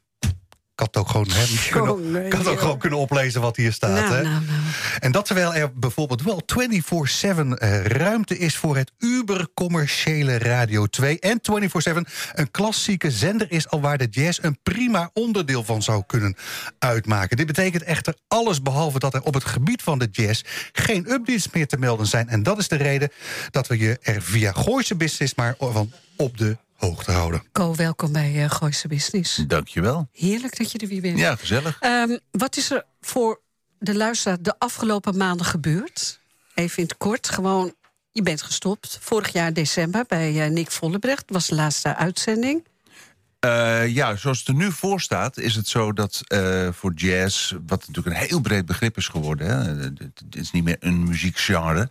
Ik had ook gewoon, kunnen, ik had ook gewoon kunnen oplezen wat hier staat. Nou, hè? nou, nou. En dat terwijl er bijvoorbeeld wel 24-7 eh, ruimte is voor het ubercommerciële Radio 2. En 24-7 een klassieke zender is al waar de jazz een prima onderdeel van zou kunnen uitmaken. Dit betekent echter alles behalve dat er op het gebied van de jazz geen updates meer te melden zijn. En dat is de reden dat we je er via Gooise Business maar van op de hoogte houden. Co, welkom bij eh Gooise Business. Dankjewel. Heerlijk dat je er weer bent. Ja, gezellig. Ehm, wat is er voor de luisteraar de afgelopen maanden gebeurd? Even in het kort, gewoon, je bent gestopt. Vorig jaar december bij eh, Nick Vollebrecht, was de laatste uitzending. Eh, ja, zoals het er nu voor staat, is het zo dat voor jazz, wat natuurlijk een heel breed begrip is geworden, hè, het is niet meer een muziekgenre.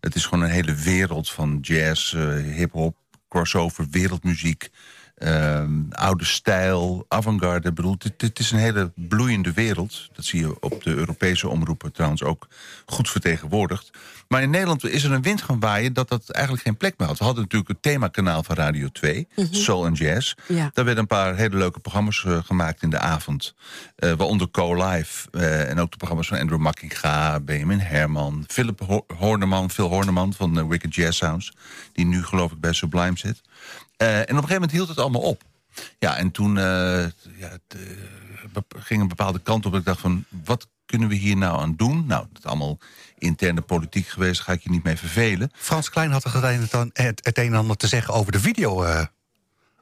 Het is gewoon een hele wereld van jazz, eh, hip-hop, crossover, wereldmuziek, ehm, oude stijl, avant-garde. Bedoel, het is een hele bloeiende wereld. Dat zie je op de Europese omroepen trouwens ook goed vertegenwoordigd. Maar in Nederland is er een wind gaan waaien dat dat eigenlijk geen plek meer had. We hadden natuurlijk het themakanaal van Radio 2, Soul en Jazz. Ja. Daar werden een paar hele leuke programma's eh, gemaakt in de avond. Eh, waaronder Co-Live. eh, en ook de programma's van Andrew Makkinga, Benjamin Herman... Philip Ho- Horneman, Phil Horneman van de Wicked Jazz Sounds... die nu geloof ik bij Sublime zit. En op een gegeven moment hield het allemaal op. Ja, en toen ja, het, ging een bepaalde kant op. Ik dacht van, wat kunnen we hier nou aan doen? Nou, dat allemaal interne politiek geweest. Daar ga ik je niet mee vervelen. Frans Klein had er het een en- het, het een en ander te zeggen over de video. eh,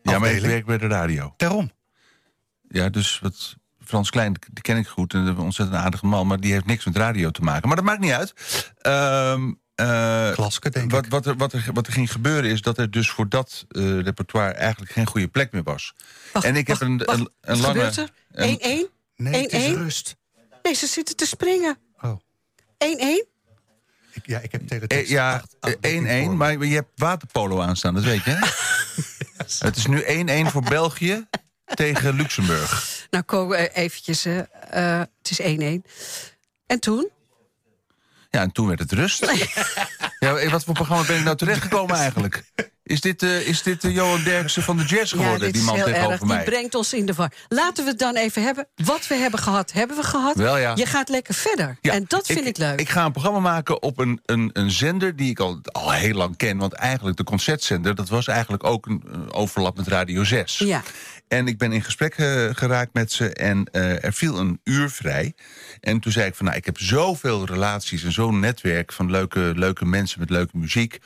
Ja, maar ik werk bij de radio. Daarom. Ja, dus wat, Frans Klein, die ken ik goed. En een ontzettend aardige man. Maar die heeft niks met radio te maken. Maar dat maakt niet uit. Ehm eh, Klaske, denk wat, ik. wat, er, wat, er, wat er ging gebeuren is dat er dus voor dat eh, repertoire eigenlijk geen goede plek meer was. Wacht, en ik wacht, heb een, wacht. een, een Wat lange. gebeurt er? 1-1? een- Nee, het is 1-1? rust. Nee, ze zitten te springen. 1-1? Oh. Ik, ja, ik heb Eh, teletext. ja, Acht- acht- eh, 1-1, maar je hebt waterpolo aanstaan, dat weet je, hè? [LAUGHS] Het is nu 1-1 voor België tegen Luxemburg. Nou, Ko, eh, eventjes, hè. Eh, het is 1-1. En toen? Ja, en toen werd het rust. [LAUGHS] ja, eh, wat voor programma ben ik nou terechtgekomen eigenlijk? Is dit, eh, is dit eh, Johan Derksen van de jazz geworden, die man tegenover erg. mij? Die brengt ons in de war. Laten we het dan even hebben. Wat we hebben gehad, hebben we gehad. Wel, ja. Je gaat lekker verder. Ja, en dat vind ik, leuk. Ik ga een programma maken op een, een, een zender die ik al, al heel lang ken. Want eigenlijk de concertzender, dat was eigenlijk ook een eh, overlap met Radio 6. Ja. En ik ben in gesprek geraakt met ze en er viel een uur vrij. En toen zei ik van, nou, ik heb zoveel relaties en zo'n netwerk van leuke, leuke mensen met leuke muziek.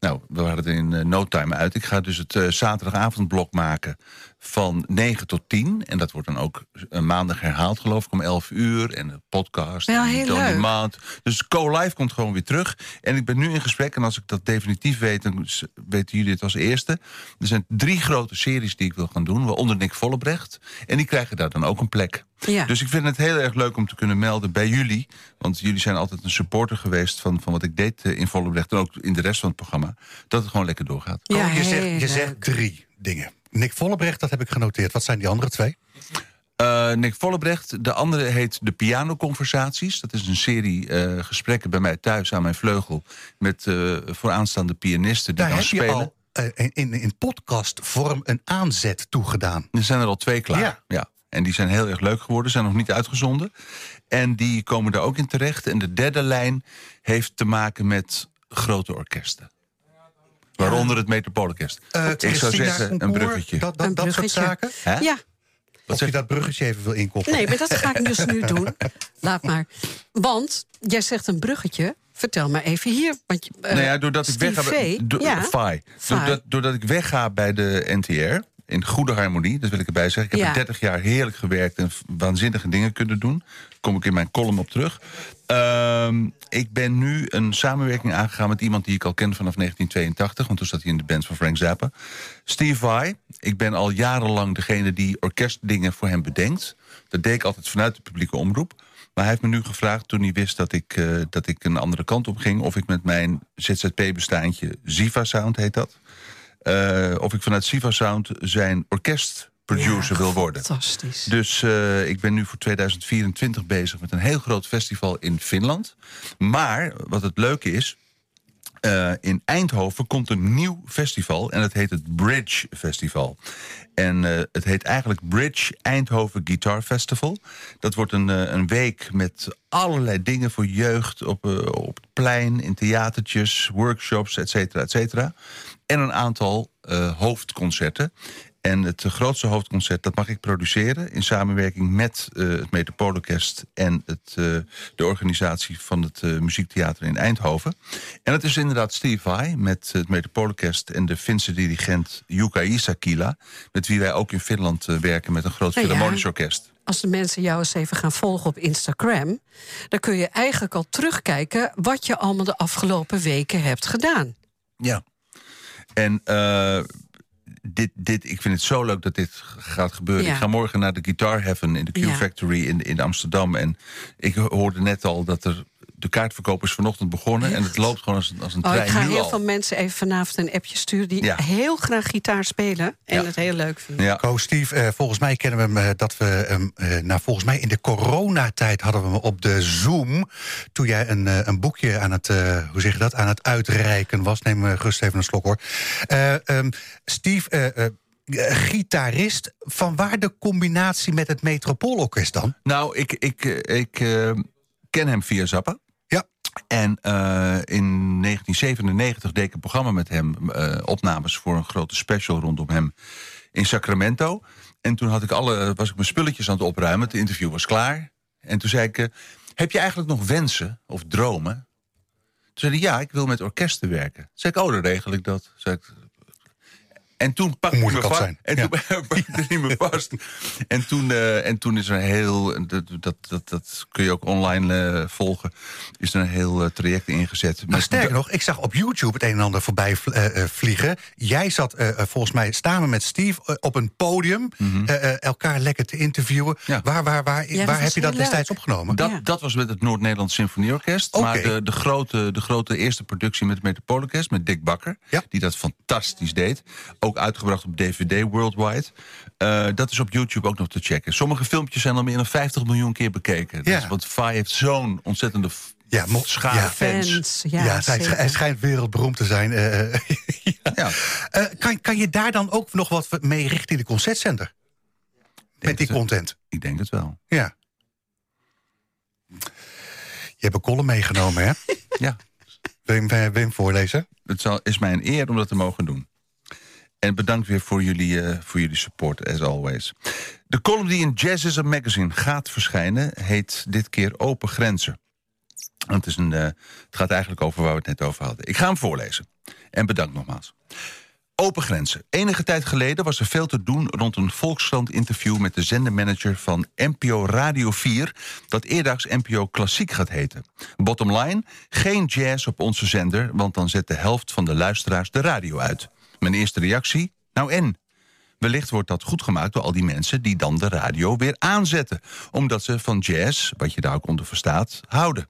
Nou, we hadden het in eh, no time uit. Ik ga dus het eh, zaterdagavondblok maken van 9 tot 10. En dat wordt dan ook eh, maandag herhaald, geloof ik, om 11 uur. En de podcast. En heel leuk. Maand. Dus Co-Live komt gewoon weer terug. En ik ben nu in gesprek. En als ik dat definitief weet, dan weten jullie het als eerste. Er zijn drie grote series die ik wil gaan doen. Waaronder Nick Vollebrecht. En die krijgen daar dan ook een plek. Ja. Dus ik vind het heel erg leuk om te kunnen melden bij jullie. Want jullie zijn altijd een supporter geweest van, van wat ik deed eh, in Vollebrecht. En ook in de rest van het programma. Dat het gewoon lekker doorgaat. ja, Oh, je, zegt, je zegt drie dingen. Nick Vollebrecht, dat heb ik genoteerd. Wat zijn die andere twee? Eh, Nick Vollebrecht. De andere heet De Pianoconversaties. Dat is een serie eh, gesprekken bij mij thuis aan mijn vleugel. Met eh, vooraanstaande pianisten die Daar dan heb je spelen. al in, in, in podcastvorm een aanzet toegedaan. Er zijn er al twee klaar. Ja. Ja. En die zijn heel erg leuk geworden, zijn nog niet uitgezonden. En die komen er ook in terecht. En de derde lijn heeft te maken met grote orkesten. Waaronder het Metropoolorkest. Eh, ik zou Christina zeggen, een bruggetje. Dat, dat, Een dat soort zaken. Hè? Ja, Of zeg je dat bruggetje even wil inkoppelen. nee, maar dat ga ik dus nu [LAUGHS] doen. Laat maar. Want jij zegt een bruggetje. Vertel maar even hier. Want, eh, nou ja, doordat ik wegga bij, V, do- ja. Fai. Fai. Doordat, doordat ik wegga bij de NTR In goede harmonie, dat wil ik erbij zeggen. Ik heb Ja. er 30 jaar heerlijk gewerkt en waanzinnige dingen kunnen doen. Kom ik in mijn column op terug. Ehm, ik ben nu een samenwerking aangegaan met iemand die ik al ken vanaf 1982. Want toen zat hij in de band van Frank Zappa. Steve Vai. Ik ben al jarenlang degene die orkestdingen voor hem bedenkt. Dat deed ik altijd vanuit de publieke omroep. Maar hij heeft me nu gevraagd toen hij wist dat ik, eh, dat ik een andere kant op ging... of ik met mijn ZZP-bestaantje, Ziva Sound heet dat... eh, of ik vanuit Siva Sound zijn orkestproducer wil worden. Fantastisch. Dus eh, ik ben nu voor 2024 bezig met een heel groot festival in Finland. Maar wat het leuke is. eh, in Eindhoven komt een nieuw festival en dat heet het Bridge Festival. En eh, het heet eigenlijk Bridge Eindhoven Guitar Festival. Dat wordt een, een week met allerlei dingen voor jeugd op, op het plein, in theatertjes, workshops, et cetera, et cetera. En een aantal hoofdconcerten. En het grootste hoofdconcert, dat mag ik produceren... in samenwerking met eh, het Metropoolorkest... en het, eh, de organisatie van het eh, Muziektheater in Eindhoven. En het is inderdaad Steve Vai met het Metropoolorkest... en de Finse dirigent Jukka Isakila... met wie wij ook in Finland werken met een groot Nou ja. orkest. Als de mensen jou eens even gaan volgen op Instagram... dan kun je eigenlijk al terugkijken... wat je allemaal de afgelopen weken hebt gedaan. Ja. En dit, dit, ik vind het zo leuk dat dit gaat gebeuren. Ja. Ik ga morgen naar de Guitar Heaven in de Q. Factory in, in Amsterdam. En ik hoorde net al dat er de kaartverkoop is vanochtend begonnen. En het loopt gewoon als, een- als een Oh, trein ik ga nu heel al. veel mensen even vanavond een appje sturen... die Ja. heel graag gitaar spelen en Ja. het heel leuk vinden. Ja. Ko, Steve, eh, volgens mij kennen we hem eh, dat we hem... eh, nou, volgens mij in de coronatijd hadden we hem op de Zoom... toen jij een, eh, een boekje aan het, eh, hoe zeg je dat, aan het uitreiken was. Neem eh, gerust even een slok, hoor. Eh, ehm, Steve, eh, eh, eh, gitarist, van waar de combinatie met het Metropoolorkest dan? Nou, ik, ik, ik ken hem via Zappa. En eh, in 1997 deed ik een programma met hem, eh, opnames voor een grote special rondom hem in Sacramento. En toen had ik alle, was ik mijn spulletjes aan het opruimen. Het interview was klaar. En toen zei ik: eh, Heb je eigenlijk nog wensen of dromen? Toen zei hij: Ja, ik wil met orkesten werken. Toen zei ik: Oh, dan regel ik dat. Zei ik, en toen pakte hij me vast. En toen [LAUGHS] pakte hij me [LAUGHS] vast. En toen, eh, en toen is er een heel. Dat, dat, dat, dat kun je ook online eh, volgen. Is er een heel eh, traject ingezet. Maar sterker nog, ik zag op YouTube het een en ander voorbij vl- eh, eh, vliegen. Jij zat eh, eh, volgens mij samen met Steve eh, op een podium... eh, eh, elkaar lekker te interviewen. Mhm. Ja. Waar, waar, waar, Ja, waar heb je dat destijds opgenomen? Dat, Ja. dat was met het Noord-Nederlands Symfonieorkest. Maar de, de, grote, de grote eerste productie met het Metropoolorkest... met Dick Bakker, Ja. die dat fantastisch deed. Ook uitgebracht op DVD worldwide. Eh, dat is op YouTube ook nog te checken. Sommige filmpjes zijn al meer dan 50 miljoen keer bekeken. Ja. Dus, want Fai heeft zo'n ontzettende Ja, schare ja. fans. Fans, Ja, ja, hij, schijnt wereldberoemd te zijn. eh, eh, [LAUGHS] ja. Eh, kan, kan je daar dan ook nog wat mee richten in de concertcenter? Met die het- content? Ik denk het wel. Ja. Je hebt een column meegenomen, hè? [LAUGHS] Ja. Wil je hem, wil je hem voorlezen? Het zal, is mij een eer om dat te mogen doen. En bedankt weer voor jullie, eh, voor jullie support, as always. De column die in Jazz is a Magazine gaat verschijnen... heet dit keer Open Grenzen. Het, is een, eh, het gaat eigenlijk over waar we het net over hadden. Ik ga hem voorlezen. En bedankt nogmaals. Open grenzen. Enige tijd geleden was er veel te doen rond een Volkskrant-interview... met de zendermanager van NPO Radio 4... dat eerdags NPO Klassiek gaat heten. Bottom line, geen jazz op onze zender... want dan zet de helft van de luisteraars de radio uit. Mijn eerste reactie? Nou en? Wellicht wordt dat goed gemaakt door al die mensen... die dan de radio weer aanzetten. Omdat ze van jazz, wat je daar ook onder verstaat, houden.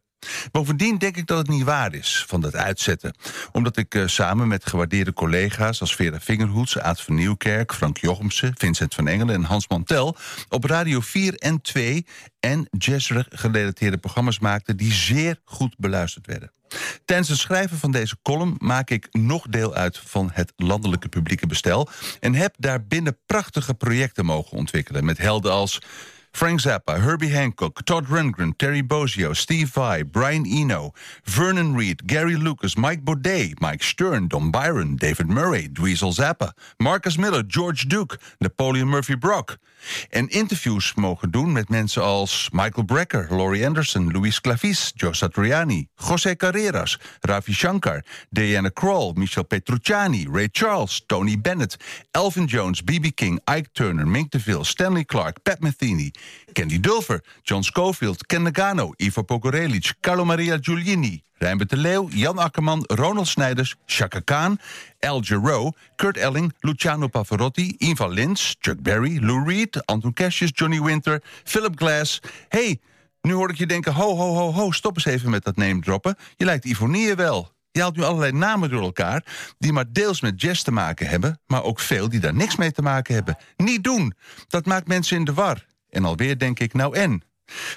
Bovendien denk ik dat het niet waar is van dat uitzetten. Omdat ik eh, samen met gewaardeerde collega's als Vera Vingerhoets, Aad van Nieuwkerk, Frank Jochemsen, Vincent van Engelen en Hans Mantel op Radio 4 en 2 en jazz-gerelateerde programma's maakte die zeer goed beluisterd werden. Tijdens het schrijven van deze column maak ik nog deel uit van het landelijke publieke bestel en heb daarbinnen prachtige projecten mogen ontwikkelen. Met helden als Frank Zappa, Herbie Hancock, Todd Rundgren, Terry Bozzio, Steve Vai, Brian Eno, Vernon Reed, Gary Lucas, Mike Baudet, Mike Stern, Don Byron, David Murray, Dweezil Zappa, Marcus Miller, George Duke, Napoleon Murphy Brock. En interviews mogen doen met mensen als Michael Brecker, Laurie Anderson, Luis Clavis, Joe Satriani, José Carreras, Ravi Shankar, Diana Krall, Michel Petrucciani, Ray Charles, Tony Bennett, Elvin Jones, B.B. King, Ike Turner, Mink DeVille, Stanley Clark, Pat Metheny, Candy Dulfer, John Schofield, Ken Nagano, Ivo Pogorelic, Carlo Maria Giulini, Rijnbert de Leeuw, Jan Akkerman, Ronald Snijders, Chaka Khan, Al Jarreau, Kurt Elling, Luciano Pavarotti, Eva Lins, Chuck Berry, Lou Reed, Anton Cassius, Johnny Winter, Philip Glass. hey, nu hoor ik je denken, ho, ho, ho, ho, stop eens even met dat name droppen. Je lijkt Ivonie wel. Je haalt nu allerlei namen door elkaar die maar deels met jazz te maken hebben... maar ook veel die daar niks mee te maken hebben. Niet doen. Dat maakt mensen in de war. En alweer denk ik, nou en?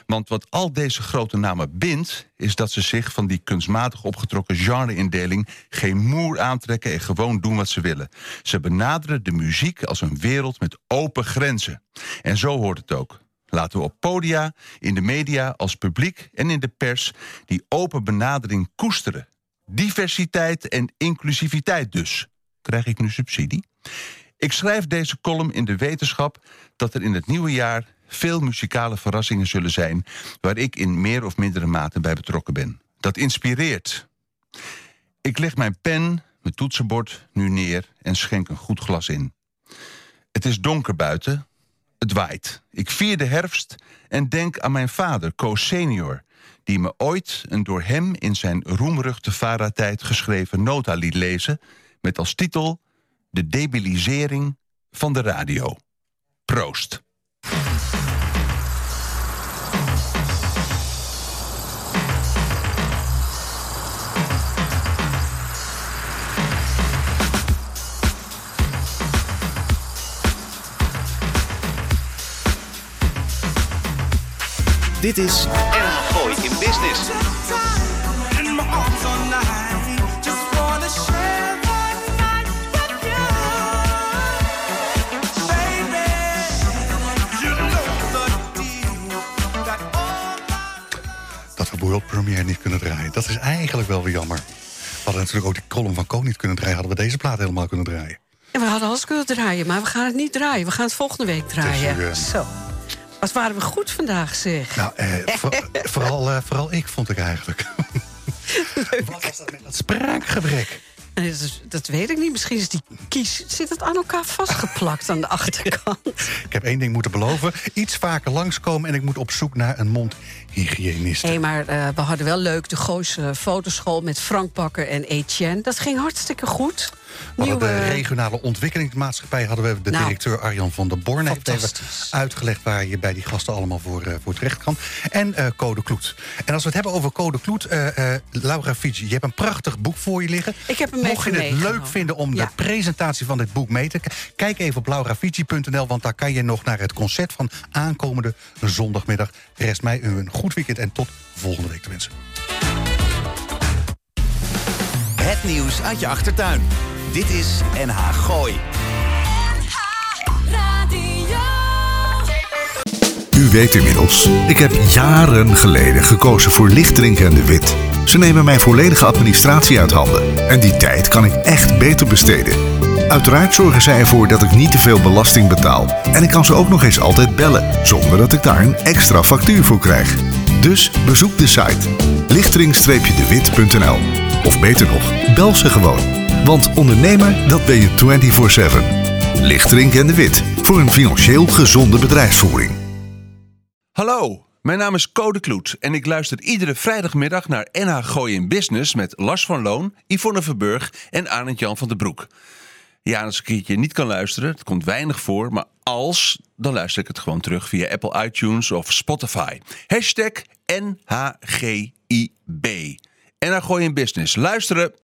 Want wat al deze grote namen bindt... is dat ze zich van die kunstmatig opgetrokken genre-indeling... geen moer aantrekken en gewoon doen wat ze willen. Ze benaderen de muziek als een wereld met open grenzen. En zo hoort het ook. Laten we op podia, in de media, als publiek en in de pers... die open benadering koesteren. Diversiteit en inclusiviteit dus. Krijg ik nu subsidie? Ik schrijf deze column in de wetenschap dat er in het nieuwe jaar veel muzikale verrassingen zullen zijn waar ik in meer of mindere mate bij betrokken ben. Dat inspireert. Ik leg mijn pen, mijn toetsenbord nu neer en schenk een goed glas in. Het is donker buiten. Het waait. Ik vier de herfst en denk aan mijn vader, Koos senior... die me ooit een door hem in zijn roemruchte Vara-tijd geschreven nota liet lezen... met als titel De debilisering van de radio. Proost. Know the deal. Got all my Dat we World Premiere niet kunnen draaien. Dat is eigenlijk wel weer jammer. We hadden natuurlijk ook die column van Ko niet kunnen draaien. Hadden we deze plaat helemaal kunnen draaien. En we hadden alles kunnen draaien, maar we gaan het niet draaien. We gaan het volgende week draaien. Dus, Zo. Wat waren we goed vandaag, zeg. Nou, eh, voor- [LAUGHS] vooral, eh, vooral ik vond ik eigenlijk. Wat was dat met dat spraakgebrek? En dat, is- dat weet ik niet. Misschien is die kies... Zit het aan elkaar vastgeplakt aan de [LAUGHS] achterkant? Ik heb één ding moeten beloven. Iets vaker langskomen en ik moet op zoek naar een mondhygiënist. Hé, maar eh, we hadden wel leuk de Gooise fotoschool... met Frank Bakker en Etienne. Dat ging hartstikke goed. We hadden de regionale ontwikkelingsmaatschappij... hadden we de Nou, directeur Arjan van der Born heeft even uitgelegd... waar je bij die gasten allemaal voor, eh, voor terecht kan. En eh, Code Kloet. En als we het hebben over Code Kloet... eh, eh, Laura Fiji, je hebt een prachtig boek voor je liggen. Ik heb hem Mocht je het leuk vinden om Ja. de presentatie van dit boek mee te Kijk even op lauravigi.nl, want daar kan je nog naar het concert... van aankomende zondagmiddag. Rest mij u een goed weekend en tot volgende week te wensen. Het nieuws uit je achtertuin. Dit is NH Gooi. U weet inmiddels, ik heb jaren geleden gekozen voor Lichterink en de Wit. Ze nemen mijn volledige administratie uit handen. En die tijd kan ik echt beter besteden. Uiteraard zorgen zij ervoor dat ik niet te veel belasting betaal. En ik kan ze ook nog eens altijd bellen, zonder dat ik daar een extra factuur voor krijg. Dus bezoek de site lichtering-dewit.nl. Of beter nog, bel ze gewoon. Want ondernemer, dat ben je 24-7. Lichterink en de Wit, voor een financieel gezonde bedrijfsvoering. Hallo, mijn naam is Code Kloet en ik luister iedere vrijdagmiddag naar NH Gooi in Business met Lars van Loon, Yvonne Verburg en Arend Jan van den Broek. Ja, als ik een keertje niet kan luisteren, het komt weinig voor, maar als, dan luister ik het gewoon terug via Apple iTunes of Spotify. Hashtag NHGIB. NH Gooi in Business. Luisteren!